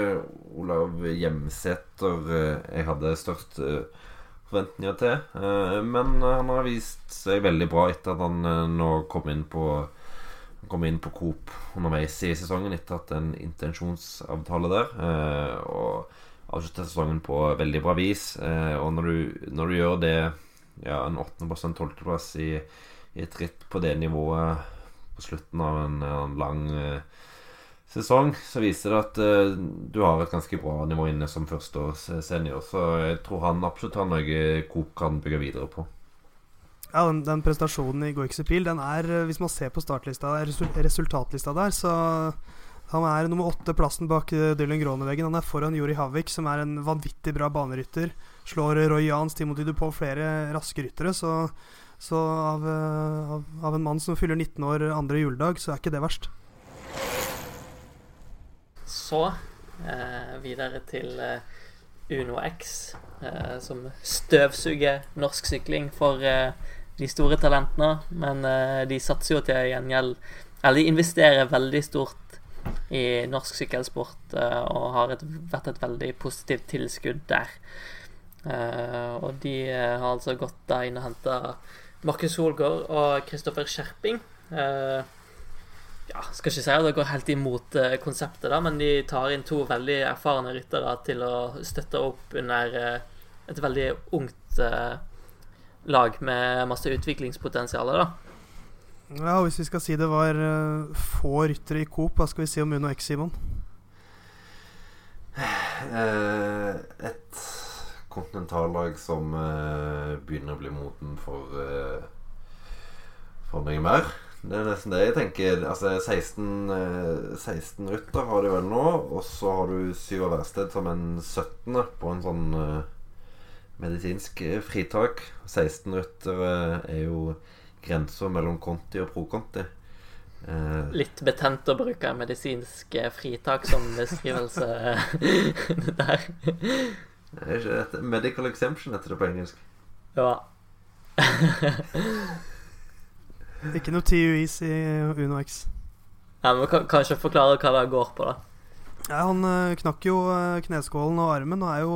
Olav Hjemsæter jeg hadde størst forventninger til. Men han har vist seg veldig bra etter at han nå kom inn på kom inn på Coop underveis i sesongen etter at en intensjonsavtale der. Eh, og avslutta sesongen på veldig bra vis. Eh, og når du, når du, gjør det, ja, en 8.-plass, en 12.-plass i, i, et ritt på det nivået på slutten av en, en lang eh, sesong, så viser det at uh, du har et ganske bra nivå inne som førsteårs senior. Så jeg tror han absolutt har noe Coop kan bygge videre på. Ja, den, den prestasjonen i Goixepil, den er eh, Hvis man ser på startlista resultatlista der, så han er nummer åtte-plassen bak eh, Dylan Groneveggen. Han er foran Jori Havik, som er en vanvittig bra banerytter. Slår Roy Jans, Timothy Dupont, flere raske ryttere. Så, så av, eh, av, av, en mann som fyller 19 år andre juledag, så er ikke det verst. Så eh, videre til eh, Uno X, eh, som støvsuger norsk sykling for eh, de store talentene, men uh, de satser jo til gjengjeld Eller de investerer veldig stort i norsk sykkelsport uh, og har et, vært et veldig positivt tilskudd der. Uh, og de har altså gått da inn og henta Markus Solgaard og Kristoffer Skjerping. ja, skal ikke si at det går helt imot konseptet, da, men de tar inn to veldig erfarne ryttere til å støtte opp under et veldig ungt lag med masse utviklingspotensial, Ja, Ja, hvis vi skal si det var uh, få ryttere i Coop, hva skal vi si om Uno X, Simon? Uh, et kontinentallag som uh, begynner å bli moden for For noe mer. Det er nesten det jeg tenker. Altså 16, 16 rytter har de vel nå, og så har du Syver Værsted som en 17. på en sånn medisinsk eh, fritak. 16 ryttere eh, er jo grensa mellom Conti og pro-Conti. Eh, Litt betent å bruke medisinsk fritak som beskrivelse der. Er ikke dette medical exemption heter det på engelsk? Ja. ikke noe TUIs i UnoX. Ja, men kan, Kanskje forklare hva det går på, da. Ja, han knakk jo kneskålen og armen og er jo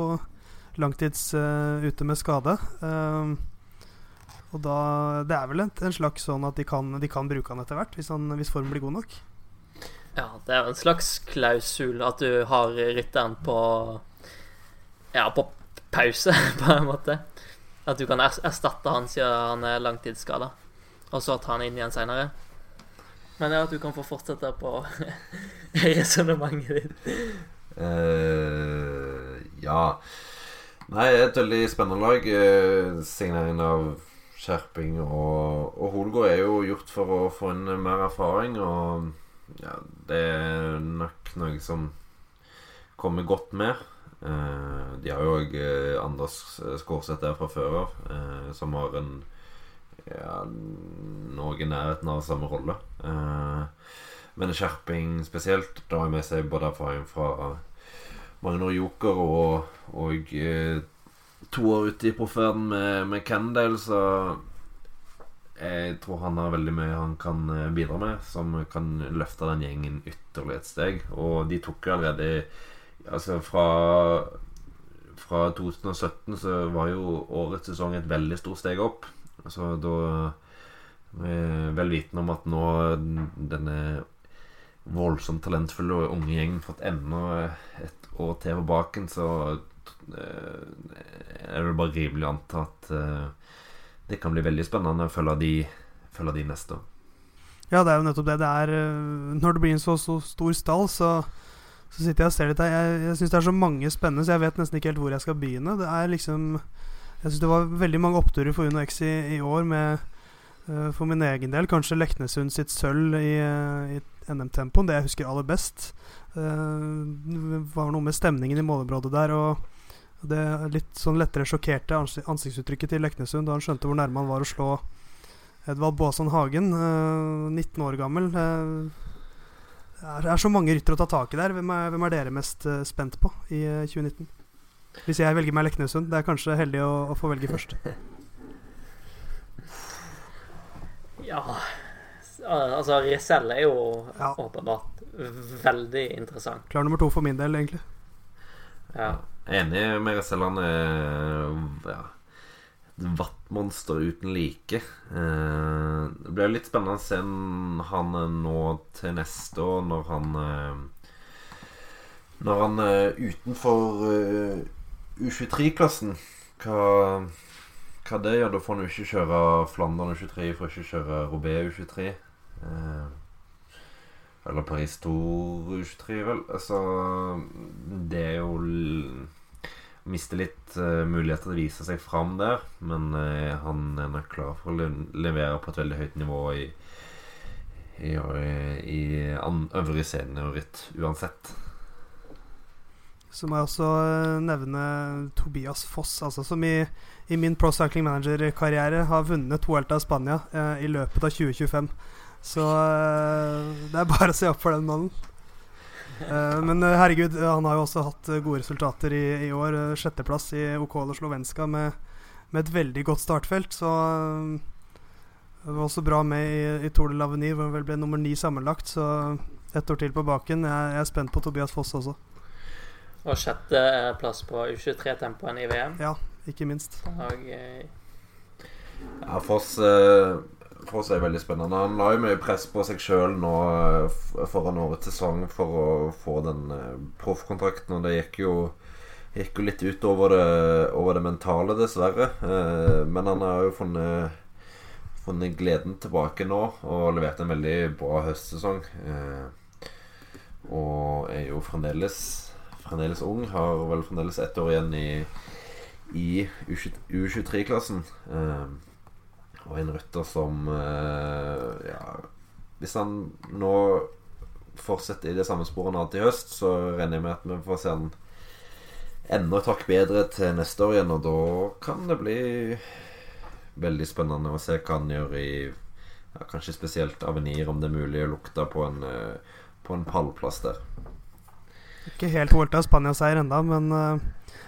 langtids uh, ute med skade. Uh, og da Det er vel en, en, slags sånn at de kan, de kan bruke han etter hvert, hvis, han, hvis formen blir god nok. Ja, det er en slags klausul at du har rytteren på Ja, på pause, på en måte. At du kan erstatte han siden han er langtidsskada, og så ta han inn igjen seinere. Men ja, at du kan få fortsette på resonnementet ditt. Uh, ja Nei, et veldig spennende lag. Eh, signeringen av Skjerping og, og Holgård er jo gjort for å få inn mer erfaring. Og ja, det er nok noe som kommer godt med. Eh, de har jo òg eh, Anders Skårseth der fra før av, som har en ja, noe i nærheten av samme rolle. Men Skjerping spesielt, da har med seg både erfaring fra Magnor Joker og, og eh, to år ute i proffverden med, med Kendale, så jeg tror han har veldig mye han kan eh, bidra med, som kan løfte den gjengen ytterligere et steg. Og de tok jo allerede Altså fra Fra 2017 så var jo årets sesong et veldig stort steg opp. Så da Vel vitende om at nå denne voldsomt talentfulle og unge gjeng fått enda et år til på baken, så eh, er det bare rimelig å anta at eh, det kan bli veldig spennende å følge de, følge de neste. Ja, det er jo nettopp det. Det er eh, Når det blir en så, så stor stall, så, så, sitter jeg og ser litt her. Jeg, jeg syns det er så mange spennende, så jeg vet nesten ikke helt hvor jeg skal begynne. Det er liksom Jeg syns det var veldig mange oppturer for Uno X i, i år med For min egen del kanskje Leknesund sitt sølv i, i NM-tempoen. Det jeg husker aller best. Uh, det var noe med stemningen i målområdet der. og det litt sånn lettere sjokkerte ansiktsuttrykket til Leknesund da han skjønte hvor nærme han var å slå Edvald Baasson Hagen, 19 år gammel. Det er så mange ryttere å ta tak i der. Hvem er, hvem er dere mest spent på i 2019? Hvis jeg velger meg Leknesund. Det er kanskje heldig å, å få velge først. Ja Altså, Riesel er jo ja. åpenbart veldig interessant. Klar nummer to for min del, egentlig. Ja. Enig med Riesel. Han er ja, et vattmonster uten like. Eh, det blir litt spennende å se han nå til neste år, når han eh, Når han er utenfor eh, U23-klassen. Hva hva det gjør. Da får han jo ikke kjøre Flandern U23, får ikke kjøre Robé U23. Eh, eller Paris Tour U23, vel. Så Det er jo Mister litt uh, muligheter til å vise seg fram der, men uh, han er nok klar for å le levere på et veldig høyt nivå i i, i, i øvrig seniorritt uansett. Så må jeg også nevne Tobias Foss, altså, som i, i min Pro Cycling Manager-karriere har vunnet Vuelta i Spania eh, i løpet av 2025. Så uh, det er bare å se opp for den mannen. Uh, men uh, herregud, han har jo også hatt gode resultater i, i år. Sjetteplass i Okolo Slovenska med, med, et veldig godt startfelt. Så det var også bra med i, i Tour de l'Avenir, hvor han vel ble nummer ni sammenlagt. Så ett år til på baken. Jeg, jeg, er spent på Tobias Foss også. Og sjetteplass på U23-tempoen i VM. Ja, ikke minst. Og, ja, Foss for er veldig spennende. Han la jo mye press på seg sjøl nå eh, foran årets sesong for å få den eh, proffkontrakten, og det gikk jo, gikk jo litt ut over det, over det mentale, dessverre. Eh, men han har jo funnet, funnet gleden tilbake nå og levert en veldig bra høstsesong. Og er jo fremdeles, fremdeles ung. Har vel fremdeles ett år igjen i, i U23-klassen. Og en rytter som eh, Ja Hvis han nå fortsetter i det samme sporet han hadde i høst, så regner jeg med at vi får se han enda et hakk bedre til neste år igjen. Og da kan det bli veldig spennende å se hva han gjør i ja, Kanskje spesielt Avenir, om det er mulig å lukte på en, eh, på en pallplass der. Ikke helt Volta Spania-seier enda, men uh,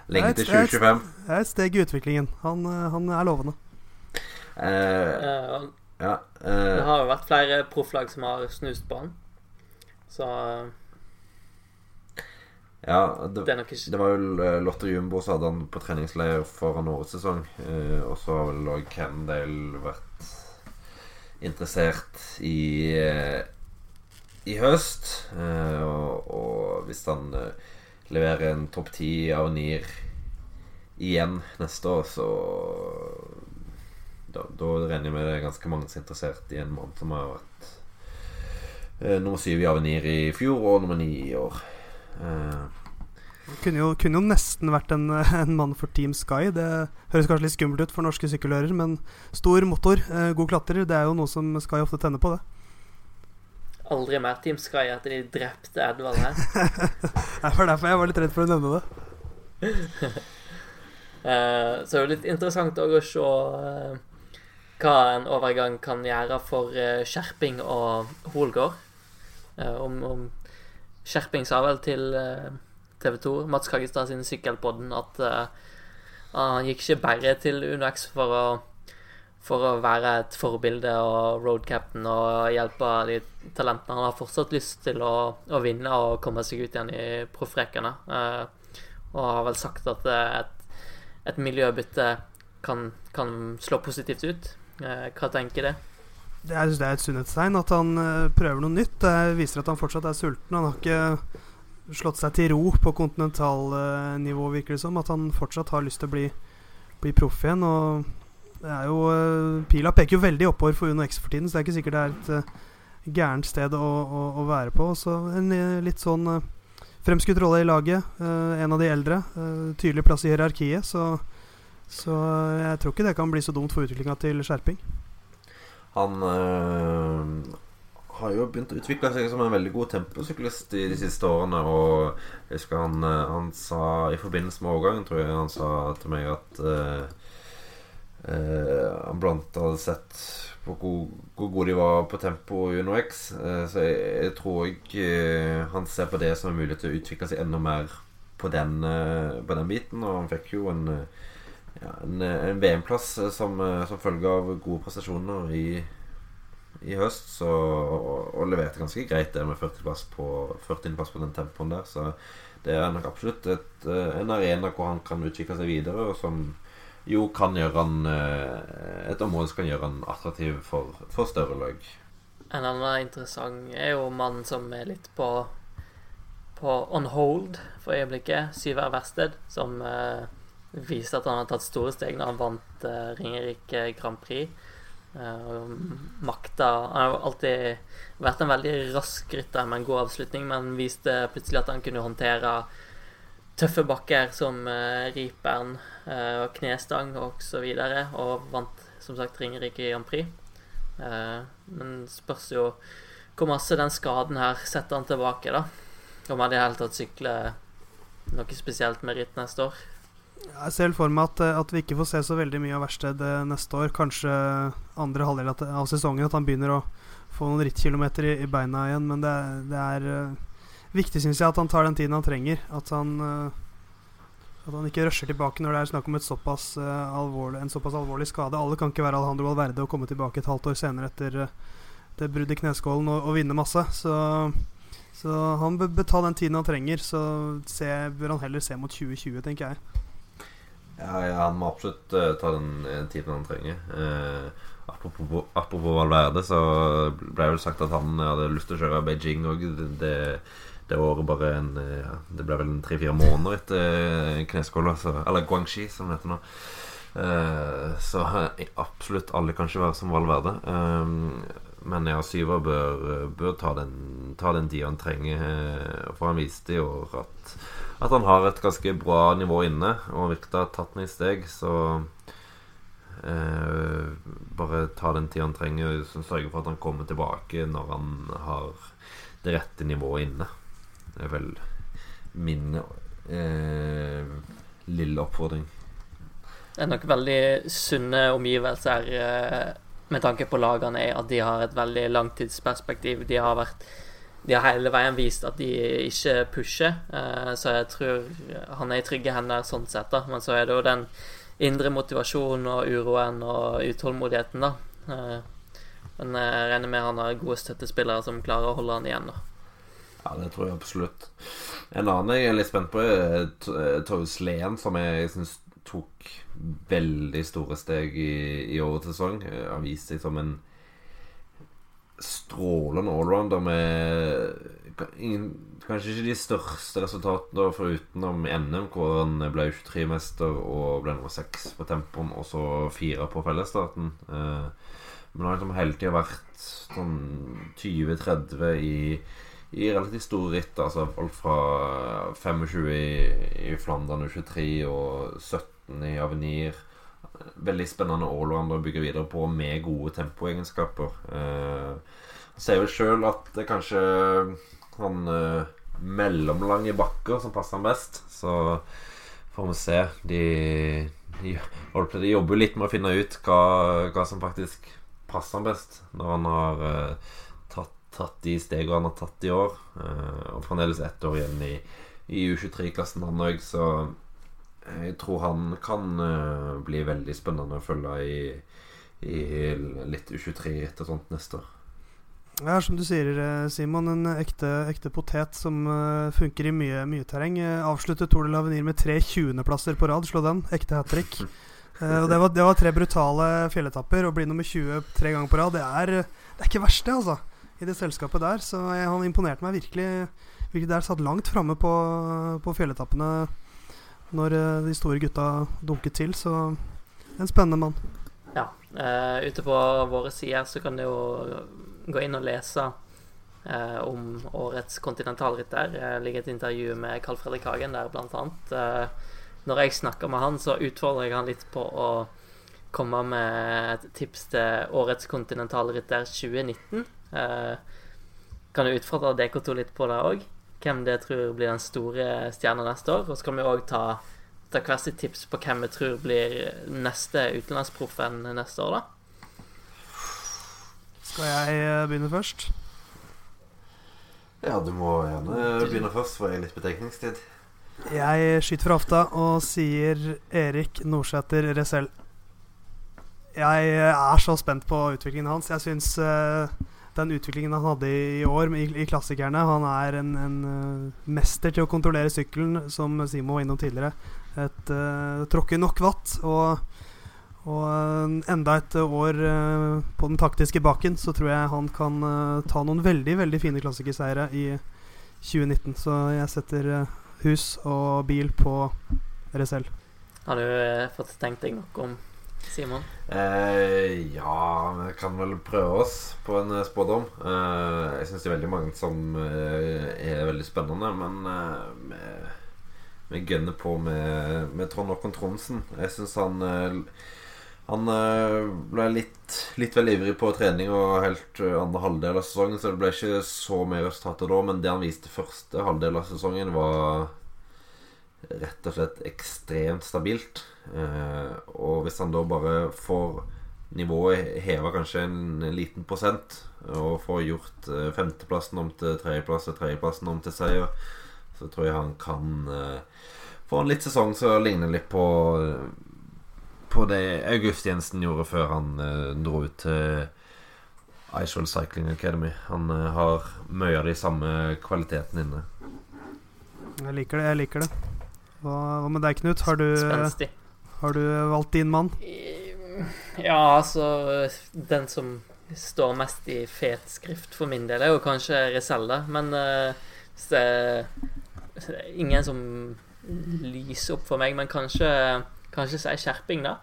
Lenge til 2025. Det er et steg i utviklingen. Han, han er lovende. Uh, ja, uh, det har jo vært flere profflag som har snust på han. Så Ja, det, det, ikke... det var jo Lotte Jumbo som hadde han på treningsleir foran årets sesong. Uh, og så har vel òg Candale vært interessert i i høst. Og, og, hvis han leverer en topp ti av Nier igjen neste år, så da, da regner jeg med det er ganske mange som er interessert i en mann som har vært eh, nummer syv i Avenir i fjor og nummer ni i år. Eh, Kunne jo, kunne jo nesten vært en, en, mann for Team Sky. Det høres kanskje litt skummelt ut for norske sykkelører, men stor motor, eh, god klatrer, det er jo noe som Sky ofte tenner på, det. Aldri mer Team Sky etter de drepte Edvald her. det var derfor jeg var litt redd for å nevne det. eh, så det er jo litt interessant å se eh, hva en overgang kan gjøre for eh, Skjerping og Holgård. Eh, om, om Skjerping sa vel til eh, TV 2, Mats Kagestad sin Sykkelpodden, at uh, han gikk ikke bare til UnoX for å, for å være et forbilde og road captain og hjelpe de talentene. Han har fortsatt lyst til å, å vinne og komme seg ut igjen i proffrekene. Uh, og har vel sagt at et, et miljøbytte kan, kan, slå positivt ut. Uh, hva tenker du? Jeg syns det er et sunnhetstegn at han prøver noe nytt. Det viser at han fortsatt er sulten. Han har ikke slått seg til ro på kontinentalnivå, virker det som. At han fortsatt har lyst til å bli, bli proff igjen. Og det er jo Pila peker jo veldig oppover for Uno X for tiden, så det er ikke sikkert det er et gærent sted å, å, å, være på. Så en litt sånn fremskutt rolle i laget. en av de eldre. tydelig plass i hierarkiet. Så, så jeg tror ikke det kan bli så dumt for utviklinga til Skjerping. Han har jo begynt å utvikle seg som en veldig god temposyklist i de siste årene. Og jeg husker han, eh, han sa i forbindelse med overgangen, tror jeg han sa til meg at øh, uh, han blant hadde sett hvor, hvor gode de var på tempo i UnoX. Uh, så jeg, jeg tror ikke han ser på det som en mulighet til å utvikle seg enda mer på den, på den biten. Og han fikk jo en, ja, en, en VM-plass som, som følge av gode prestasjoner i i høst, så, og, og, leverte ganske greit det med 40-plass på, 40 på den tempoen der. Så det er nok absolutt et, eh, en arena hvor han kan utvikle seg videre, og som jo kan gjøre han eh, Et område som kan gjøre han attraktiv for, for større lag. En annen interessant er jo mannen som er litt på på on hold for øyeblikket. Syvær Versted, som eh, viste at han har tatt store steg når han vant eh, Ringerike Grand Prix. Uh, makta Han har alltid vært en veldig rask rytter med en god avslutning, men viste plutselig at han kunne håndtere tøffe bakker som uh, Riperen uh, og knestang osv. Og, så og vant som sagt Ringerike Grand Prix. Uh, men spørs jo hvor masse den skaden her setter han tilbake, da. Om han i det hele tatt sykler noe spesielt med ritt neste år. Jeg ser for meg at, at, vi ikke får se så veldig mye av Verksted eh, neste år. Kanskje andre halvdel av sesongen at han begynner å få noen rittkilometer i, i beina igjen. Men det, det er viktig, syns jeg, at han tar den tiden han trenger. At han, at han ikke rusher tilbake når det er snakk om såpass, alvorlig, en såpass alvorlig skade. Alle kan ikke være Alejandro Valverde og komme tilbake et halvt år senere etter det bruddet i kneskålen og, og, vinne masse. Så, så han bør ta den tiden han trenger. Så se, bør han heller se mot 2020, tenker jeg. Ja, ja, han må absolutt uh, ta den uh, tiden han trenger. Uh, apropos, apropos Valverde, så ble det sagt at han hadde lyst til å kjøre Beijing òg det, det, året bare en ja, Det ble vel tre-fire måneder etter kneskåla, eller Guangxi, som det heter nå. så absolutt alle kan ikke være som Valverde. men ja, Syver bør, bør ta, den, ta tida han trenger, for han viste i år at at han har et ganske bra nivå inne, og virker å ha tatt noen steg, så eh, Bare ta den tida han trenger, og sørge for at han kommer tilbake når han har det rette nivået inne. Det er vel min eh, lille oppfordring. Det er nok veldig sunne omgivelser eh, med tanke på lagene, at de har et veldig langtidsperspektiv. De har vært de har hele veien vist at de ikke pusher, eh, så jeg tror han er i trygge hender sånn sett. da Men så er det jo den indre motivasjonen og uroen og utålmodigheten, da. Eh, men jeg regner med han har gode støttespillere som klarer å holde han igjen, da. Ja, det tror jeg absolutt. En annen jeg er litt spent på, er Torjus Lehen, som jeg syns tok veldig store steg i, i årets sesong. Han viste seg som en strålende allrounder med ingen, kanskje ikke de største resultatene forutenom NM, hvor han ble 23-mester og ble nummer 6 på tempoen, og så fire på fellesstarten. Eh, men han har liksom hele tida vært sånn 20-30 i, i relativt store ritt. Altså alt fra 25 i, i Flandern U23 og 17 i Avenir. Veldig spennende allrounder å bygge videre på med gode tempoegenskaper. Eh, ser vel sjøl at det kanskje han eh, mellomlange bakker som passer han best. Så får vi se. De, de, de jobber litt med å finne ut hva, hva som faktisk passer han best, når han har eh, tatt, de stegene han har tatt i år. Eh, og fremdeles ett år igjen i, i U23-klassen, han så jeg tror han kan uh, bli veldig spennende å følge i, i litt U23 etter sånt neste år. Ja, som du sier, Simon. En ekte, ekte potet som uh, funker i mye, mye terreng. Uh, avsluttet Tour de l'Avenir med tre 20.-plasser på rad. Slå den. Ekte hat trick. Uh, og det var, det var, tre brutale fjelletapper. Å bli nummer 20 tre ganger på rad, det er, det er ikke verst, det, altså. I det selskapet der. Så jeg, han imponerte meg virkelig. Virkelig der satt langt framme på, på fjelletappene når uh, de store gutta dunket til. Så en spennende mann. Ja. Uh, ute på våre sider så kan du jo gå inn og lese uh, om årets kontinentalrytter. Det ligger et intervju med Carl Fredrik Hagen der, blant annet når jeg snakker med han, så utfordrer jeg han litt på å komme med et tips til årets kontinentalrytter 2019. Eh, kan du utfordre DK2 litt på det òg? Hvem det tror blir den store stjerna neste år? Og så kan vi òg ta, ta hvert sitt tips på hvem vi tror blir neste utenlandsproffen neste år, da. Skal jeg eh, begynne først? Ja, du må gjerne begynne først, for jeg har litt betenkningstid. Jeg skyter fra hofta og sier Erik Nordsæter Resell. Jeg er så spent på utviklingen hans. Jeg syns uh, den utviklingen han hadde i, år i, i klassikerne Han er en, en uh, mester til å kontrollere sykkelen, som Simo var innom tidligere. Et uh, tråkker nok vatt. Og, og enda et år på den taktiske baken, så tror jeg han kan ta noen veldig, veldig fine klassikerseiere i 2019. Så jeg setter hus og bil på RSL. Har du eh, fått tenkt deg noe om Simon? Eh, ja, vi kan vel prøve oss på en eh, spådom. Eh, jeg syns det er veldig mange som eh, er veldig spennende, men eh, vi, vi gønner på med, med Trond Håkon Tromsen. Jeg syns han han ble litt, litt vel ivrig på trening og helt andre halvdel av sesongen, så det ble ikke så mye resultater da. Men det han viste første halvdel av sesongen, var rett og slett ekstremt stabilt. Eh, og hvis han da bare får nivået heva kanskje en liten prosent, og får gjort eh, femteplassen om til tredjeplass og tredjeplassen om til seier, så tror jeg han kan eh, få en litt sesong som ligner litt på På det August Jensen gjorde før han dro ut til Icewell Cycling Academy. Han har mye av de samme kvalitetene inne. Jeg liker det. Jeg liker det. Hva, hva med deg, Knut? Har du, Spenstig. Har du valgt din mann? Ja, altså Den som står mest i fet skrift for min del, er jo kanskje Reselda, Men uh, det, det er ingen som lyser opp for meg. Men kanskje, kanskje er skjerping, da.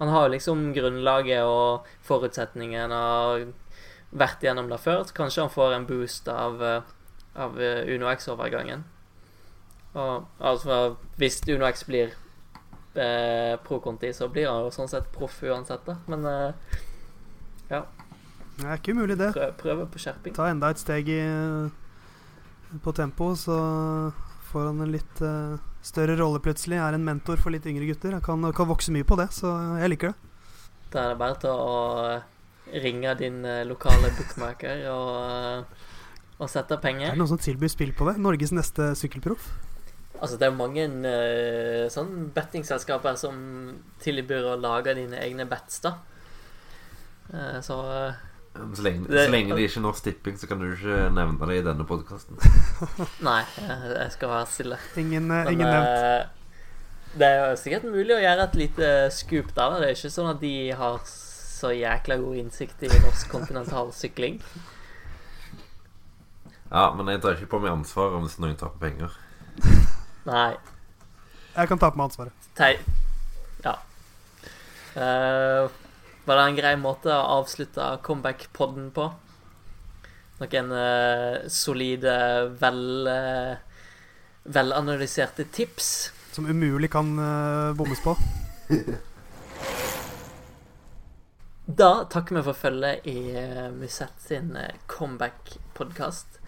Han har jo liksom grunnlaget og forutsetningen og vært gjennom det før. Så kanskje han får en boost av, av X-overgangen. Og, altså, hvis UnoX blir eh, pro-Conti, så blir han jo sånn sett proff uansett, da. Men eh, ja. Det er ikke umulig, det. Prøve, prøve på skjerping. Ta enda et steg i, på tempo, så får han en litt uh, større rolle plutselig. Er en mentor for litt yngre gutter. Han kan, kan, vokse mye på det, så jeg liker det. Da er det bare til å ringe din lokale bookmaker og, og sette penger. Er det noen som tilbyr spill på det? Norges neste sykkelproff? Altså, det er mange uh, sånn bettingselskaper som tilbyr å lage dine egne bets, da. Uh, så uh, så lenge, det, så lenge det ikke er Norsk Tipping, så kan du ikke nevne det i denne podkasten. Nei, jeg skal være stille. Ingen, Men, ingen nevnt. Det er jo sikkert mulig å gjøre et lite scoop der. Det er ikke sånn at de har så jækla god innsikt i norsk kontinentalsykling. Ja, men jeg tar ikke på meg ansvar om hvis noen på penger. Nei. Jeg kan ta på meg ansvaret. Tei. Ja. Uh, var det en grei måte å avslutte comeback-podden på? noen uh, solide, vel, uh, velanalyserte tips. Som umulig kan uh, bommes på. da takker vi for følget i uh, Musett sin comeback-podkast.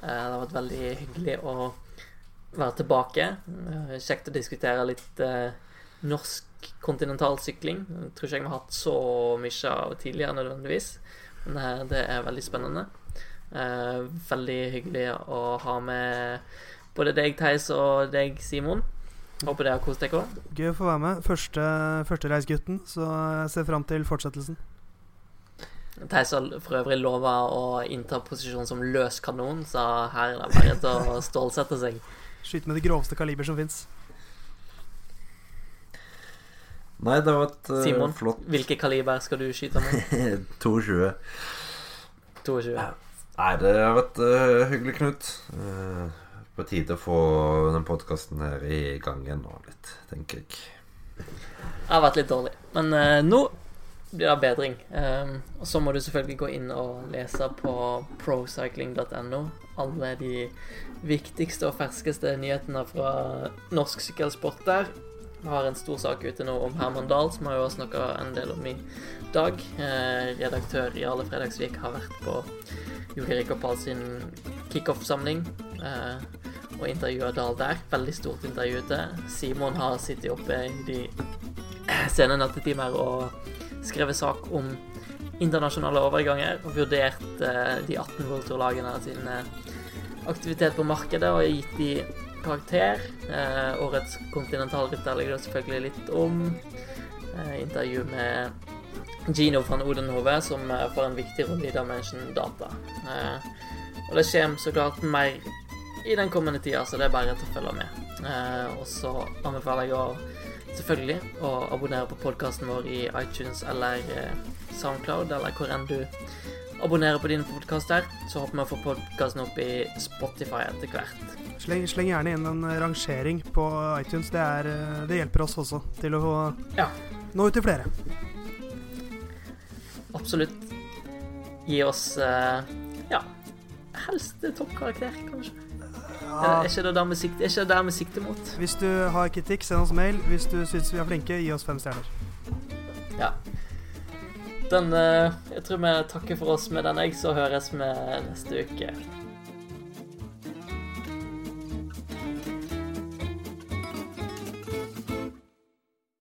det har vært veldig hyggelig å være tilbake. kjekt å diskutere litt norsk kontinentalsykling. Jeg tror ikke jeg har hatt så mye av tidligere nødvendigvis. Men eh, det er veldig spennende. Eh, veldig hyggelig å ha med både deg, Theis, og deg, Simon. Håper det har kost dere òg. Gøy å få være med. Første, første reisgutten, så jeg ser fram til fortsettelsen. Theis har for øvrig lova å innta posisjon som løs kanon, så her er det bare til å stålsette seg. Skyte med det groveste kaliber som fins. Nei, det var et uh, Simon, flott hvilke kaliber skal du skyte med? 22. 22. Nei, det har vært uh, hyggelig, Knut. Uh, på tide å få den podkasten her i gang igjen nå litt, tenker jeg. Det har vært litt dårlig, men uh, nå blir det bedring. Um, og så må du selvfølgelig gå inn og lese på procycling.no alle de viktigste og ferskeste nyhetene fra norsk sykkelsport der. Vi har en stor sak ute nå om Herman Dahl, som har jo snakka en del om i dag. Redaktør redaktør Jarle Fredagsvik har vært på Juri Rikopal sin kickoff-samling eh, og intervjua Dahl der. Veldig stort intervju ute. Simon har sittet oppe i de sene nattetimer og skrevet sak om internasjonale overganger og vurdert eh, de 18 World Tour-lagene sin aktivitet på markedet og gitt de karakter. Eh, årets kontinentalrytter ligger det selvfølgelig litt om. Eh, intervju med Gino van Odenhove, som eh, får en viktig rolle i Dimension Data. Eh, og det kommer så klart mer i den kommende tida, så det er bare til å følge med. Eh, og så anbefaler jeg å selvfølgelig å abonnere på podkasten vår i iTunes eller eh, Soundcloud, eller hvor enn du abonnerer på dine podkaster. Så håper vi å få podkasten opp i Spotify etter hvert. Sleng, sleng, gjerne inn en rangering på iTunes. Det, er, eh, det hjelper oss også til å ja. nå ut til flere. Absolutt. Gi oss uh, ja, helst toppkarakter, kanskje. Ja. Er ikke det der vi sikter, ikke det der vi sikter mot? Hvis du har kritikk, send oss mail. Hvis du syns vi er flinke, gi oss fem stjerner. Ja. Den uh, Jeg tror vi takker for oss med den, jeg, så høres vi neste uke.